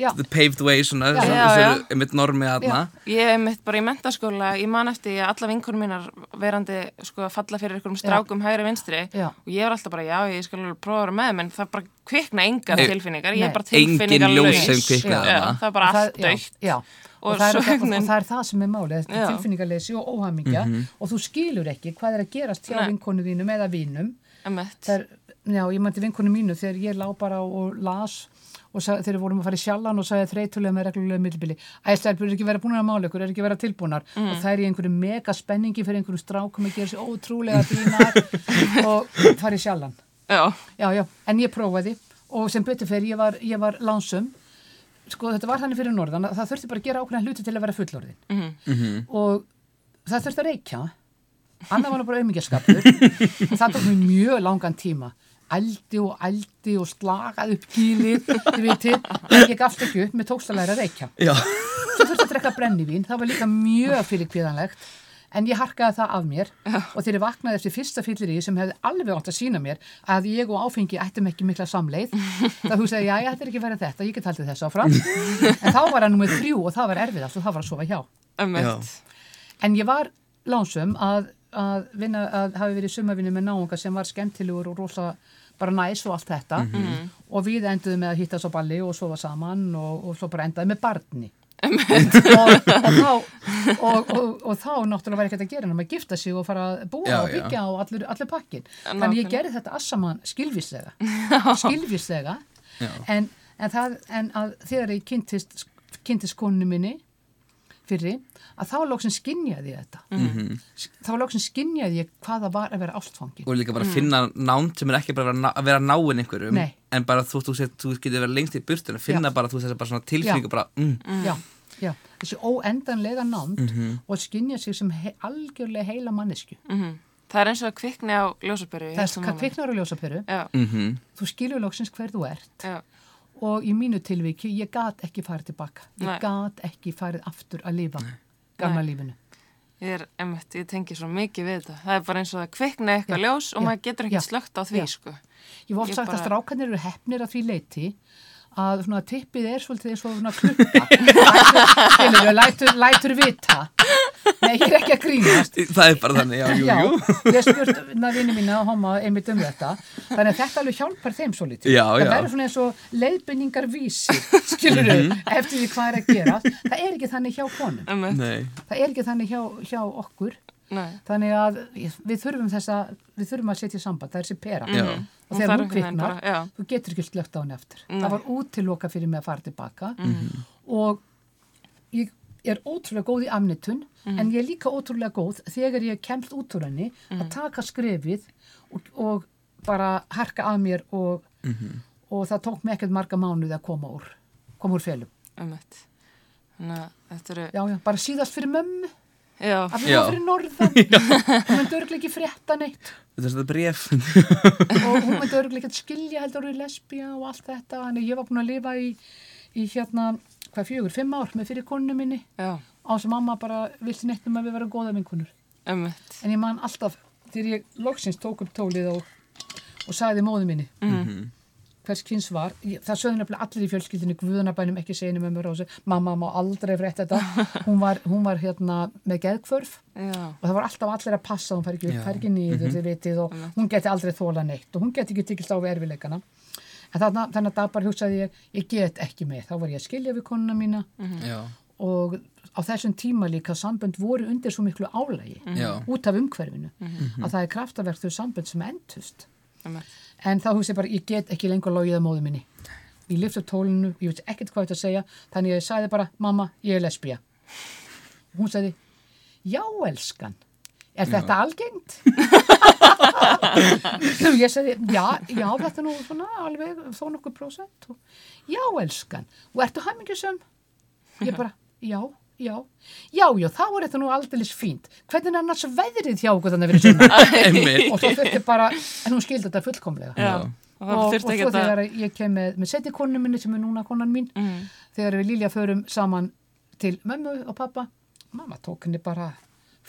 Já. the paved way, svona, Já. þessi Já, já. er einmitt normið aðna. Ég er mitt bara í mentaskóla, ég man eftir að alla vinkunum mínar verandi sko að falla fyrir einhverjum strákum hægri vinstri Já. og ég var alltaf bara, já, ég skal prófa að vera með en það bara kvikna engar Nei. tilfinningar, ég er bara tilfinningar þarna. það er bara allt dögt og, Og það er, svo og, það er það sem er málið, er tilfinningarleysi og óhamingja. Og þú skilur ekki hvað er að gerast hjá vinkonu þínum eða vínum. Er, já, ég mætti vinkonu mínu þegar ég lá bara og las og sag, við vorum að fara í sjallan og sagði þreytulega með reglulega millibili. Æslar, er ekki verið búin að mála ykkur, er ekki verið tilbúnar? Og það er í einhverju mega spenningi fyrir einhverjum strákum að gera sér ótrúlega fínar og fara í sjallan. já, Já, já, en ég prófaði og sem betur fyrir ég var, ég var lánsum sko þetta var þannig fyrir norðan að það þurfti bara að gera ákveðna hluti til að vera fullorðin. Mhm. og það þurfti að reykja. Annað var bara auðmyggjaskapur og það tók mér mjög langan tíma. Ældi og ældi og slagaði upp gílið, þið vitið. En ég gafst ekki upp, mér tókst að læra að reykja. Svo þurfti að drekka brennivín það var líka mjög fyrir kvíðanlegt en ég harkaði það af mér og þegar ég vaknaði eftir fyrsta fyllir í sem hefði alveg átt að sína mér að ég og áfengi ættum ekki mikla samleið þá hugsaði ég, já, ég ætti ekki verið þetta, ég get haldið þessu áfram. En þá var það nummer þrjú og það var erfiðast og það var að sofa hjá. En ég var lánsum að, að vinna, að hafi verið sumavinni með náunga sem var skemmtilegur og rosa bara næs og allt þetta. Og við enduðum með að hitta svo balli og sofa saman og, og svo bara endaði með barni og, og, þá, og, og, og þá náttúrulega var ekkert að gera en að gifta sig og fara að búa Já, og byggja já. og allur, allur pakkin þannig ég Nákvæmlega. gerði þetta assaman skilvíslega. Skilvíslega. En, en, það, en að þegar ég kynntist, kynntist koninu minni fyrri að þá lóksin skinjaði ég þetta. Mhm. þá lóksin skinjaði ég hvað það var að vera ástfangin. Og líka bara finna nánd sem er ekki bara að vera ná- að vera náinn einhverjum Nei. en bara þú, þú, þú, þú getur verið lengst í burtun að finna Já. bara þú þessar bara svona tilfinningu bara mm, já, já, þessi óendanlega nánd Mhm. og skinja sig sem he algjörlega heila mannesku Mhm. Það er eins og að kvikni á ljósaperu það er hvað kviknar á ljósaperu. Já, mm þú skilur lóksins hver þú ert. Já, og í mínu tilviki, ég gat ekki farið tilbaka ég Nei. gat ekki farið aftur að lifa gamla lífinu. Ég er, emmitt, ég tengi svo mikið við þetta. Það er bara eins og að kvikna eitthvað Já, ljós og já, maður getur já, ekki slögt á því, já. sko. Ég hef oft sagt bara- að strákarnir eru hefnir að því leiti að svona tippið er svolítið eins og svona klukka. Lætur, lætur, lætur vita Nei, ég er ekki að grínast. Það er bara þannig, já, jú, Já, jú. ég hef spurt na, vini mína og homma einmitt um þetta. Þannig að þetta alveg hjálpar þeim svo lítið Já, það já. verður svona eins og leiðbynningar vísir skilur Mhm. eftir því hvað er að gera það er ekki þannig hjá konum. Það er ekki þannig hjá, hjá okkur. Nei. Þannig að við þurfum þessa við þurfum að setja í samband, það er þessi pera. Já. og þegar hún kviknar, þú getur ekki slögt á henni aftur. Nei. það var útiloka fyrir mig að fara tilbaka og ég er ótrúlega góð í afnitun en ég er líka ótrúlega góð þegar ég kemst út úr henni að taka skrefið og, og bara harka að mér og, og það tók mig ekkert marga mánuði að koma úr koma úr að þetta eru Já, já, bara síðast fyrir mömmu. Já, að við varum fyrir norðan. Hún myndi örglega ekki frétta neitt. Þetta er þetta bref og hún myndi örglega ekki skilja heldur í lesbía og allt þetta. Þannig ég var búin að lifa í, í hérna, hvað fjögur, fimm ár með fyrir konu minni. Já, á þess að mamma bara vilti neitt um að við verðum góða vinkunur emmitt en ég man alltaf þegar ég loksins tók upp tólið og, og sagði móðu minni hvers kynns var, ég, það sögðu nefnilega allir í fjölskyldinu guðanabænum ekki seginu með mér á þessu, mamma má aldrei frétt þetta, hún var, hún var hérna með geðkvörf Já. og það var alltaf allir að passa, hún fær ekki upp, Já. fær ekki niður, þið vitið og hún geti aldrei þóla neitt og hún geti ekki tikist á við erfileikana. En þarna, þannig að dabar hugsaði ég, ég get ekki með, þá var ég að skilja við konuna mína. Já, og á þessum tíma líka sambönd voru undir svo miklu álægi já, út af umhverfinu að það er kraftaverk þau sambönd sem endust en þá hugsa ég bara, ég get ekki lengur logið að móðu minni. Ég lyfti upp tólinu, ég veit ekkert hvað þetta að segja þannig að ég sagði bara, mamma, ég er lesbía. Og hún sagði já, elskan er þetta algengt? og ég sagði, já, já, þetta er nú svona alveg þó nokkuð prósent og, já, elskan, og ertu hæmingjusum? ég bara, já, já já, já, þá er þetta nú aldeilis fínt hvernig er annars veðrið hjá okkur þannig að vera einmitt, og svo þurfti bara, en hún skildi þetta fullkomlega Já. Já. Og og, það og þurfti svo ekki að... þegar ég kem með, með setni konu minni sem er núna konan mín Mm. þegar við Lilja förum saman til mömmu og pappa mamma tók henni bara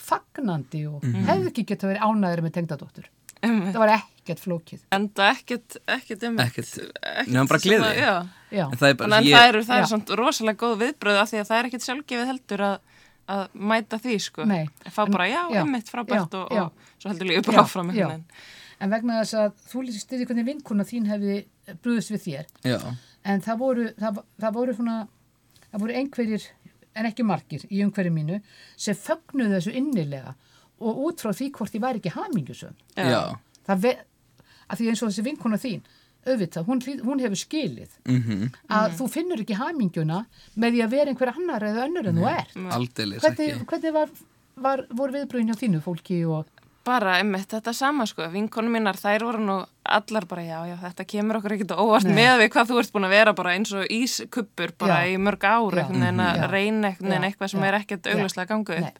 fagnandi og hefði ekki geta verið ánæður með tengdadóttur það var ekkert flókið Enda ekkert, ekkert um Ekkert, nema bara gleði. Já. já, en það er bara, að ég, það eru, það eru svona rosalega góð viðbröð af því að það er ekkert sjálfgefið heldur að, að mæta því, sko. Nei. Fá bara, já, Já. einmitt frábært Já, og, já. og svo heldur lífið bara áfram einhvern veginn. en vegna þess að þú lýsir styrir hvernig vinkuna þín hefði brúðist við þér já, en það voru, það, það voru svona það voru einhverjir, en ekki margir í umhverju mínu, sem fögnuðu þessu innilega og út frá því hvort ég væri ekki hamingjusum já, það ve að því eins og þessi vinkona þín auðvitað, hún, hún hefur skilið mhm, að þú finnur ekki hamingjuna með því að vera einhver annar eða önnur en þú er aldeilis hvernig, hvernig var, var, voru viðbröðin hjá þínu fólki og Bara, einmitt, þetta sama, sko. Vinkonum mínar, þær voru nú allar bara, já, já, þetta kemur okkur ekkert óvart Nei. með við hvað þú ert búin að vera bara eins og ískuppur bara Já. í mörg ár, einhvern veginn að Já. reyna eitthvað sem er ekkert ganga Nei. upp.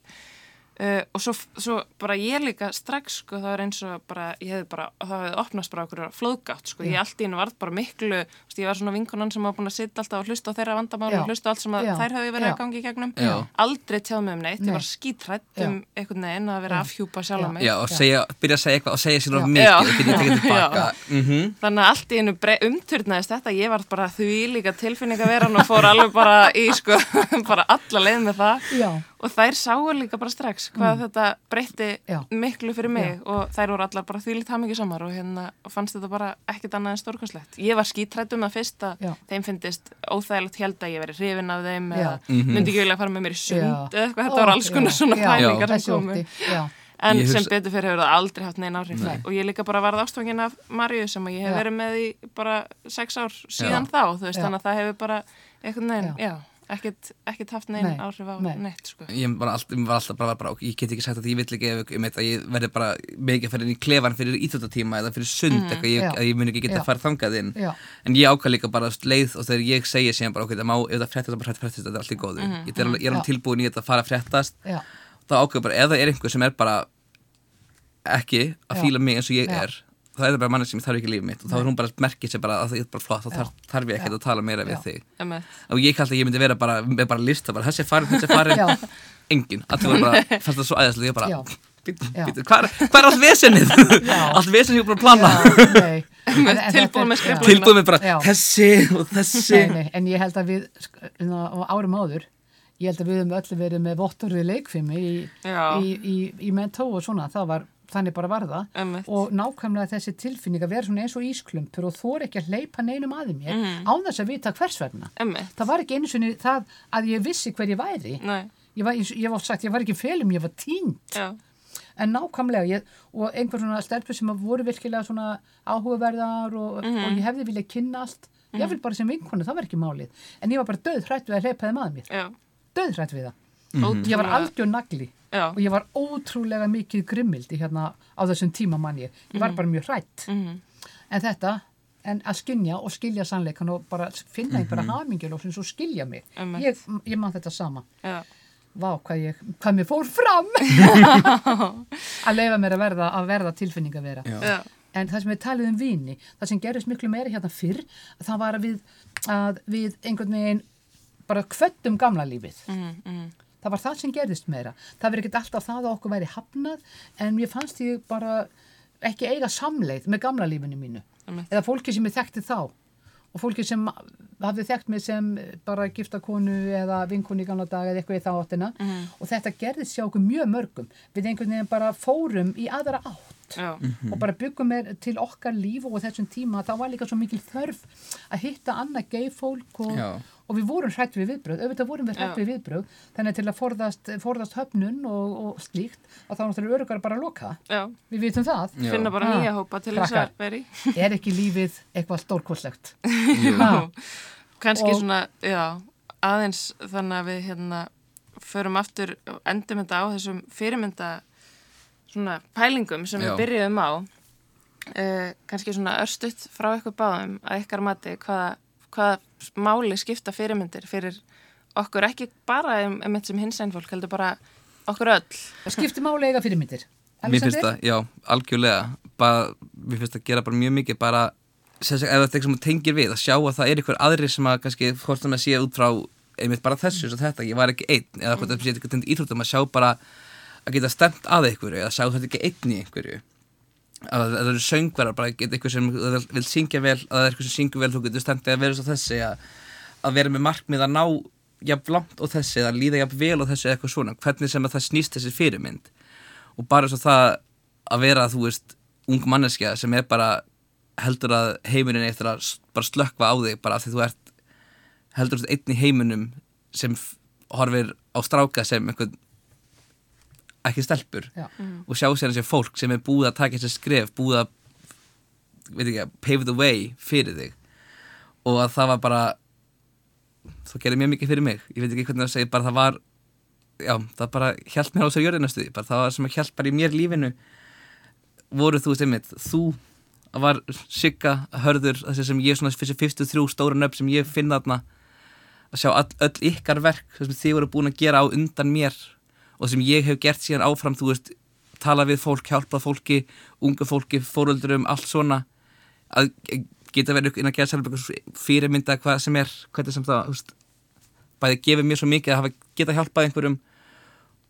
Uh, og svo, svo bara ég líka strax sko það var eins og bara ég hefði bara, það hefði opnast bara okkur flóðgátt sko, ég allt í hennu varð bara miklu veist, ég var svona vinkonan sem var búin að sitja alltaf og hlusta á þeirra vandamál Já. og hlusta á allt sem að Já. þær hefði verið Já. að gangi í gegnum Já. aldrei tjáð mig um neitt, Nei. ég var skítrætt um einhvern veginn að vera að afhjúpa sjálf Já. mig já, og segja, byrja að segja eitthvað og segja sér of Já. mikið Já. mhm, þannig að allt í hennu umturnaðist þetta ég var bara því líka tilfinningaveran og já, þær sáu líka bara strax hvað þetta breytti Mm. Já. miklu fyrir mig og þær voru allar bara þvílít hamingi samar og hérna og fannst þetta bara ekkert annað en stórkvæslegt ég var skítrætt um það fyrst að Já. þeim finnist óþægilegt held að ég veri hrifin af þeim Já. eða Mhm. myndi ekki vilja fara með mér í sund Já. eða eitthvað, þetta Ó, var alls konar já, svona já, pælingar sem komu já, en sem hugsa- betur fyrir hefur það aldrei haft neina áhrif Nei. og ég líka bara varð ástfangin af Marju sem að ég hef Já. verið með í bara sex ár síðan Já. þá þú veist Já. þannig að það hefur bara einhvern veginn, Já. já, ekkert, ekkert haft neinn Nei. áhrif á Nei. neitt sko. ég var alltaf, var alltaf bara, bara ég get ekki sagt að ég vill ekki ef að ég verði bara mikið að fara inn í klefan fyrir íþjóttatíma eða fyrir sund Mhm. eitthvað, ég, að ég mun ekki geta Já. að fara þangað inn já, en ég ákvað líka bara leið og þegar ég segja síðan bara okkur, það má, ef það fréttast, það bara fréttast þetta er allt í góðu Mhm. ég er alveg, ég er alveg Já. tilbúin í þetta að fara að fréttast já, þá ákveð bara, ef það er einhver sem er bara ekki að Já. fíla mig eins og ég Já. er þá er það bara manni sem ég þarf ekki lífið mitt og þá er hún bara að merkja sér bara að það er bara flott þá þarf, þarf ég ekkert að tala meira við Já. þig og ég kallt að ég myndi vera bara með bara lista, bara þessi er farin, þessi er farin Já. engin, allir voru bara, fannst það svo æðislega ég bara, hvað er, allt vesennið? Já. allt vesennið ég er bara að plana Tilbúin með já. skrifblokk. tilbúið með bara, Já. þessi og þessi Nei, nei, en ég held að við á árum áður ég held að við höfum öll verið með vottorðið leikfimi í, Já. í, í, í mentó og svona, það var þannig bara var það. Einmitt. og nákvæmlega þessi tilfinning að vera svona eins og ísklumpur og þór ekki að hleypa neinum að mér Mhm. án þess að vita hvers vegna. Einmitt. það var ekki einu sinni það að ég vissi hver ég væri. Nei, ég var, ég, ég var sagt, ég var ekki felum, ég var tínt já, en nákvæmlega ég, og einhver svona stelpur sem voru virkilega svona áhugaverðar og, Mhm. og ég hefði viljað kynnast ég vil bara sem vinkonu, það var ekki málið. En ég var bara döð hrætt við að hleypa þeim að mér. Já. döð hrætt við það, Ótrúlega- ég var algjör nagli Já. og ég var ótrúlega mikið grimmildi hérna á þessum tíma mann ég ég var bara mjög hrætt Mhm. en þetta, en að skynja og skilja sannleikan og bara finna einhverja Mhm. hamingjulóksins og skilja mig ég, ég man þetta sama Já. Vá, hvað, ég, hvað mér fór fram að leifa mér að verða, að verða tilfinning að vera. Já. En það sem við talið um vini, það sem gerist miklu meira hérna fyrr, það var að við, að við einhvern veginn bara kvöttum gamla lífið. Mhm, mhm. Það var það sem gerist meira. Það verið ekkert alltaf það að okkur væri hafnað, en mér fannst ég bara ekki eiga samleið með gamla lífinu mínu. Einmitt. Eða fólki sem ég þekkti þá. og fólki sem hafði þekkt mig sem bara gifta konu eða vinkonu í gamla dag eða eitthvað í þá áttina og þetta gerðist sjá okkur mjög mörgum við einhvern veginn bara fórum í aðra átt Já. og bara byggum mér til okkar líf og á þessum tíma þá var líka svo mikil þörf að hitta annað gay fólk og, Já. Og við vorum hrætt við viðbröð, auðvitað vorum við hrætt við viðbröð þannig til að forðast, forðast höfnun og, og slíkt að þá náttúrulega örugar bara að loka Já. við vitum það, Já. finna bara nýja hópa til þess að veri. er ekki lífið eitthvað stórkoslegt Já. Kanski Og- svona, já, aðeins þannig að við hérna förum aftur þetta á þessum fyrirmynda svona pælingum sem Já. við byrjuðum á. Uh, kannski svona örstutt frá ykkur báðum að ykkar mati hvaða, hvaða máli skipta fyrirmyndir fyrir okkur ekki bara um, um eitt sem hins einn fólk heldur bara okkur öll. skipti máli eiga fyrirmyndir. Mér finnst það, já, algjörlega. Bara, mér finnst það gera bara mjög mikið bara, sérstaklega ef þetta er eitthvað sem tengir við að sjá að það er ykkur aðri sem að kannski hvort sem að sé út frá einmitt bara þessu og þetta, ég var ekki einn eða hvort það sé eitthvað tengd íþróttum að sjá bara að geta stemt að einhverju eða sjá þetta ekki einn í einhverju að að það eru söngverðar, bara geta eitthvað sem vil, syngja vel, að það er eitthvað sem syngur vel þú getur stemt að vera svo þessi að, að vera með markmið að ná jafn langt og þessi, að líða jafn vel og þessi eitthvað svona, hvernig sem að það snýst þessi fyrirmynd. Og bara svo það að vera, þú veist, ung manneskja sem er bara heldur að heimurinn er eftir að bara slökva á þig bara af því þú ert heldur að einn í heiminum sem horfir á stráka sem einhvern ekki stelpur. Já. og sjá sér þessi fólk sem er búið að taka þessi skref búið að veit ekki, pave the way fyrir þig. Og að það var bara það gerði mjög mikið fyrir mig. Ég veit ekki hvernig það segir, bara það var já, það bara hjælt mér á þessar jörðinastuði bara það var sem að hjælt bara í mér lífinu. Voru þú veist einmitt þú var sigga hörður þessi sem ég svona fyrir 53 stóra nöfn sem ég finn þarna. Að sjá all, öll ykkar verk sem þið voru búin að gera á undan mér og sem ég hef gert síðan áfram þú veist, tala við fólk, hjálpað fólki unga fólki, fóröldurum, allt svona að geta verið inn að gera sjálf fyrirmynda hvað sem er hvernig sem það, þú veist bæði gefið mér svo mikið að hafa geta hjálpað einhverjum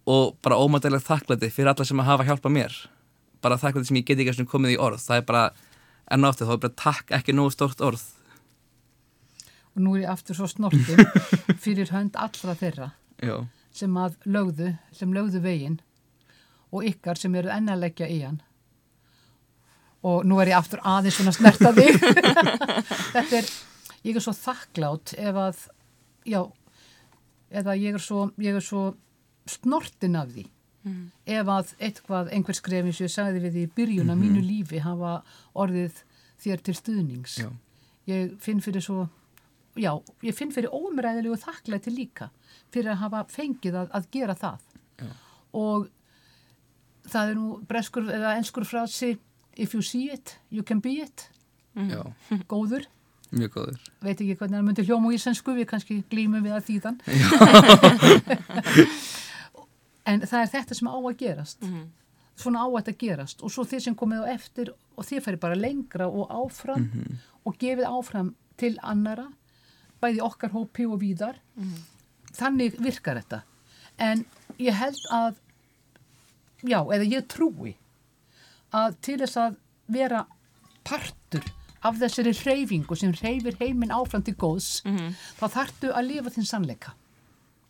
og bara ómættilega þakklæti fyrir alla sem að hafa hjálpað mér. Bara þakklæti sem ég get ekki komið í orð. Það er bara, enn aftur, þá er bara takk ekki nógu stórt orð. Og nú er ég aftur svo snortin fyrir hönd allra þeirra. Já, sem að lögðu, sem lögðu veginn og ykkar sem eru ennalegja í hann. Og nú er ég aftur aðeins svona snerta þig. Þetta er, ég er svo þakklátt ef að, já eða ég er svo, ég er svo snortin af því. Ef að eitthvað, einhver skrefin sem ég sagði við því í byrjun af mínu lífi hafa orðið þér til stuðnings. Já, ég finn fyrir svo já, ég finn fyrir óumræðilegu þakklæti líka fyrir að hafa fengið að, að gera það. Já. og það er nú breskur eða enskur frasi if you see it, you can be it. Já, góður, mjög góður. Veit ekki hvernig það myndi hljóma á ísensku, við kannski glýmum við að þýðan. En það er þetta sem á að gerast. Svona á þetta að gerast. Og svo þið sem komið á eftir og þið færi bara lengra og áfram og gefið áfram til annara bæði okkar hópi og víðar þannig virkar þetta. En ég held að já, eða ég trúi að til þess að vera partur af þessari hreyfingu sem hreyfir heiminn áfram til góðs þá þartu að lifa þinn sannleika.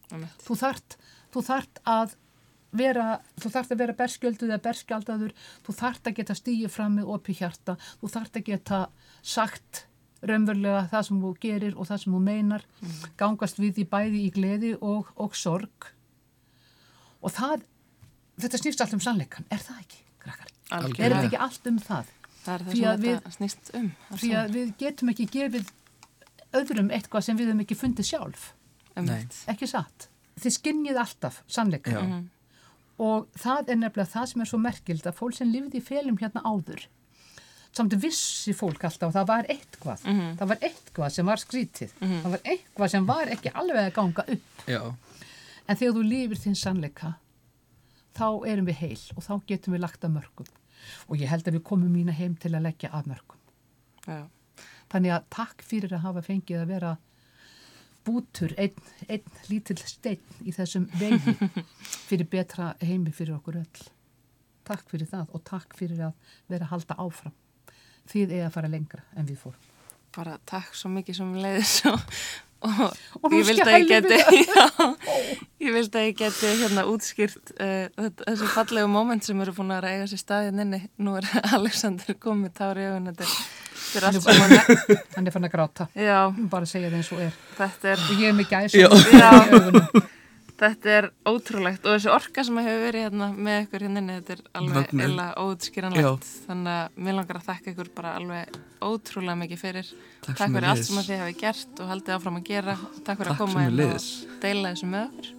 Einmitt. þú þart, þú þart að vera, þú þart að vera berskjölduð eða berskjaldadur, þú þart að geta stíið fram með opi hjarta, þú þart að geta sagt raunverulega það sem þú gerir og það sem þú meinar gangast við því bæði í gleði og, og sorg og það þetta snýst allt um sannleikan, er það ekki, krakkar? Algjörlega. Er þetta ekki allt um það? Það er það sem þetta snýst um. Því að við getum ekki gefið öðrum eitthvað sem við höfum ekki fundið sjálf, Einmitt. ekki satt. Þið skinnið alltaf sannleikan. Já, Mhm. Og það er nefnilega það sem er svo merkild að fólk sem lifið í felum hérna áður samt vissi fólk alltaf að það var eitthvað Mhm. það var eitthvað sem var skrítið það var eitthvað sem var ekki alveg að ganga upp já, en þegar þú lifir þinn sannleika þá erum við heil og þá getum við lagt að mörgum og ég held að við komum mína heim til að leggja að mörgum Já. þannig að takk fyrir að hafa fengið að vera bútur, einn, einn lítill steinn í þessum vegi fyrir betra heimi fyrir okkur öll. Takk fyrir það og takk fyrir að vera að halda áfram. Þið að fara lengra en við fórum. bara takk svo mikið sem leiðis og, og, Og ég vildi að ég geti já, ég vildi að ég geti hérna útskýrt uh, þessi fallegu moment sem eru búin að eiga sér staðin inni. Nú er Alexander komið tári í augun þetta er, þetta er allt sem hann hann er fann að gráta, já, bara segja það eins og er. Þetta er og ég er með gæs Já. augunum Þetta er ótrúlegt og þessi orka sem hefur verið hérna með ykkur hérna inni, þetta er alveg eila óutskýranlegt þannig að mér langar að þakka ykkur bara alveg ótrúlega mikið fyrir. Takk Takk fyrir allt sem að þið hafi gert og haldið áfram að gera. Og takk fyrir Takk að koma inn og deila þessu með okkur.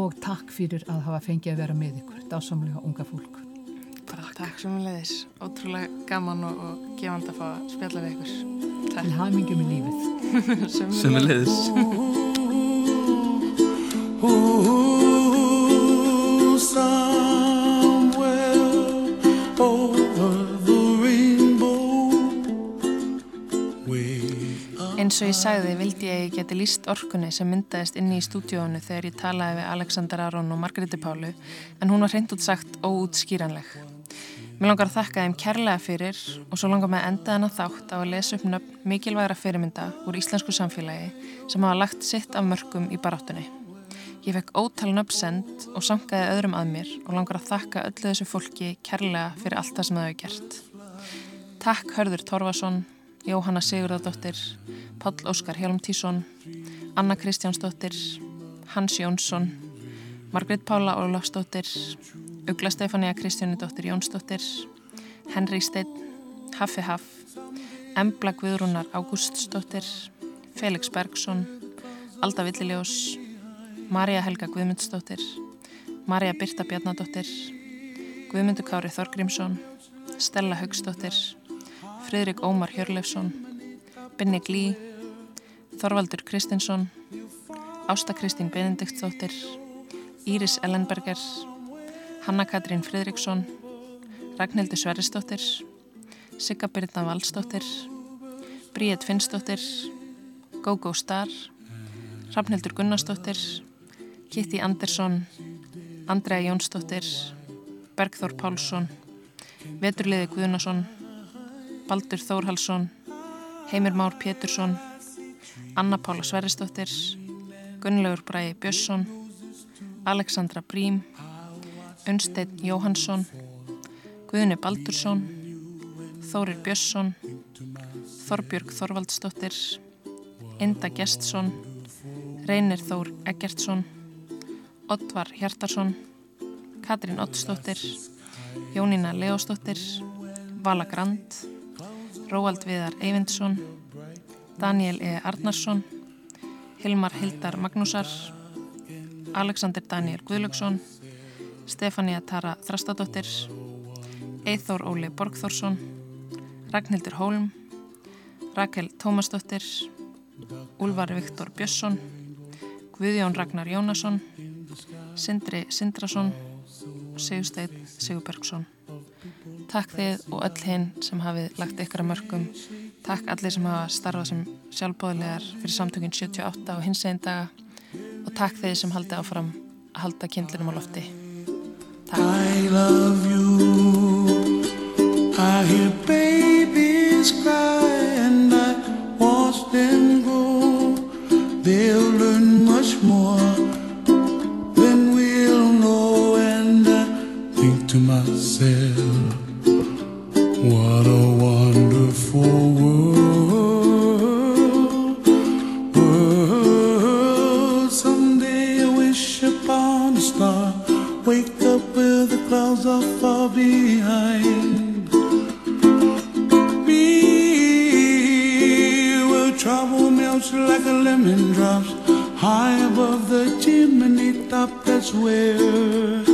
Og takk fyrir að hafa fengið að vera með ykkur dásamlega unga fólk. Bara takk. Sem við leiðis ótrúlega gaman og, og gefand að fá að spjalla við ykkur. Til hamingjum í lífið. Sömuleiðis. Ooh, somewhere og ég sagði vildi ég ég geti líst orkunni sem myndaðist inni í stúdíónu þegar ég talaði við Alexander Aron og Margréti Pálu en hún var hreint út sagt óútskýranleg. Mér langar að þakka þeim kærlega fyrir og svo langar mig að enda þennan þátt á að lesa upp nöfn mikilvægra fyrirmynda úr íslensku samfélagi sem hafa lagt sitt af mörgum í baráttunni. Ég fekk ótal nöfn send og sangaði öðrum að mér og langar að þakka öllu þessu fólki kærlega fyrir allt það sem það hefur gert. Takk Hörður Torfason, Jóhanna Sigurðardóttir, Páll Óskar Hjálmtísson, Anna Kristjánsdóttir, Hans Jónsson, Margrét Pála Ólafsdóttir, Ugla Stefania Kristjánudóttir Jónsdóttir, Henry Steinn, Haffi Haff, Embla Guðrúnar Ágústsdóttir, Felix Bergson, Alda Villiljós, Marja Helga Guðmundsdóttir, Marja Birta Bjarnadóttir, Guðmundur Kári Þorgrímsson, Stella Haugsdóttir, Friðrik Ómar Hjörleifsson, Binni Glí, Þorvaldur Kristinsson, Ásta Kristín Benediktsdóttir, Íris Ellenberger, Hanna Katrín Friðriksson, Ragnhildur Sverrisdóttir, Sigga Birna Valsdóttir, Bríett Finnsdóttir, Gógó Star, Rafnhildur Gunnarsdóttir, Kitty Andersson, Andrea Jónsdóttir, Bergþór Pálsson, Veturliði Guðnason, Baldur Þórhalsson, Heimir Már Pétursson, Anna Pála Sverrisdóttir, Gunnlaugur Bræði Björnsson, Alexandra Brím, Unsteinn Jóhansson, Guðni Baldursson, Þórir Björnsson, Þorbjörg Þorvaldsdóttir, Inda Gestsson, Reynir Þór Eggertsson, Oddvar Hjartarsson, Katrín Oddsdóttir, Jónína Leósdóttir, Vala Grand, Róald Viðar Eyvindsson, Daniel E. Arnarsson, Hilmar Hildar Magnúsar, Alexander Daniel Guðlöksson, Stefania Tara Þrastadóttir, Eithór Óli Borgþórsson, Ragnhildur Hólm, Rakel Tómasdóttir, Úlvar Viktor Björnsson, Guðjón Ragnar Jónasson, Sindri Sindrason Sigursteinn Sigurbergsson. Takk þið og öll hinn sem hafið lagt ykkar að mörgum. Takk allir sem hafa starfað sem sjálfbóðlegar fyrir samtökinn 78 og hins einn daga og takk þið sem haldið áfram að halda kindlinum á lofti. Takk. I love you. I hear babies cry and I watch them grow. They'll what a wonderful world. World. Someday I wish upon a star. Wake up where the clouds are far behind. Me will trouble melts like a lemon drops. High above the chimney top, that's where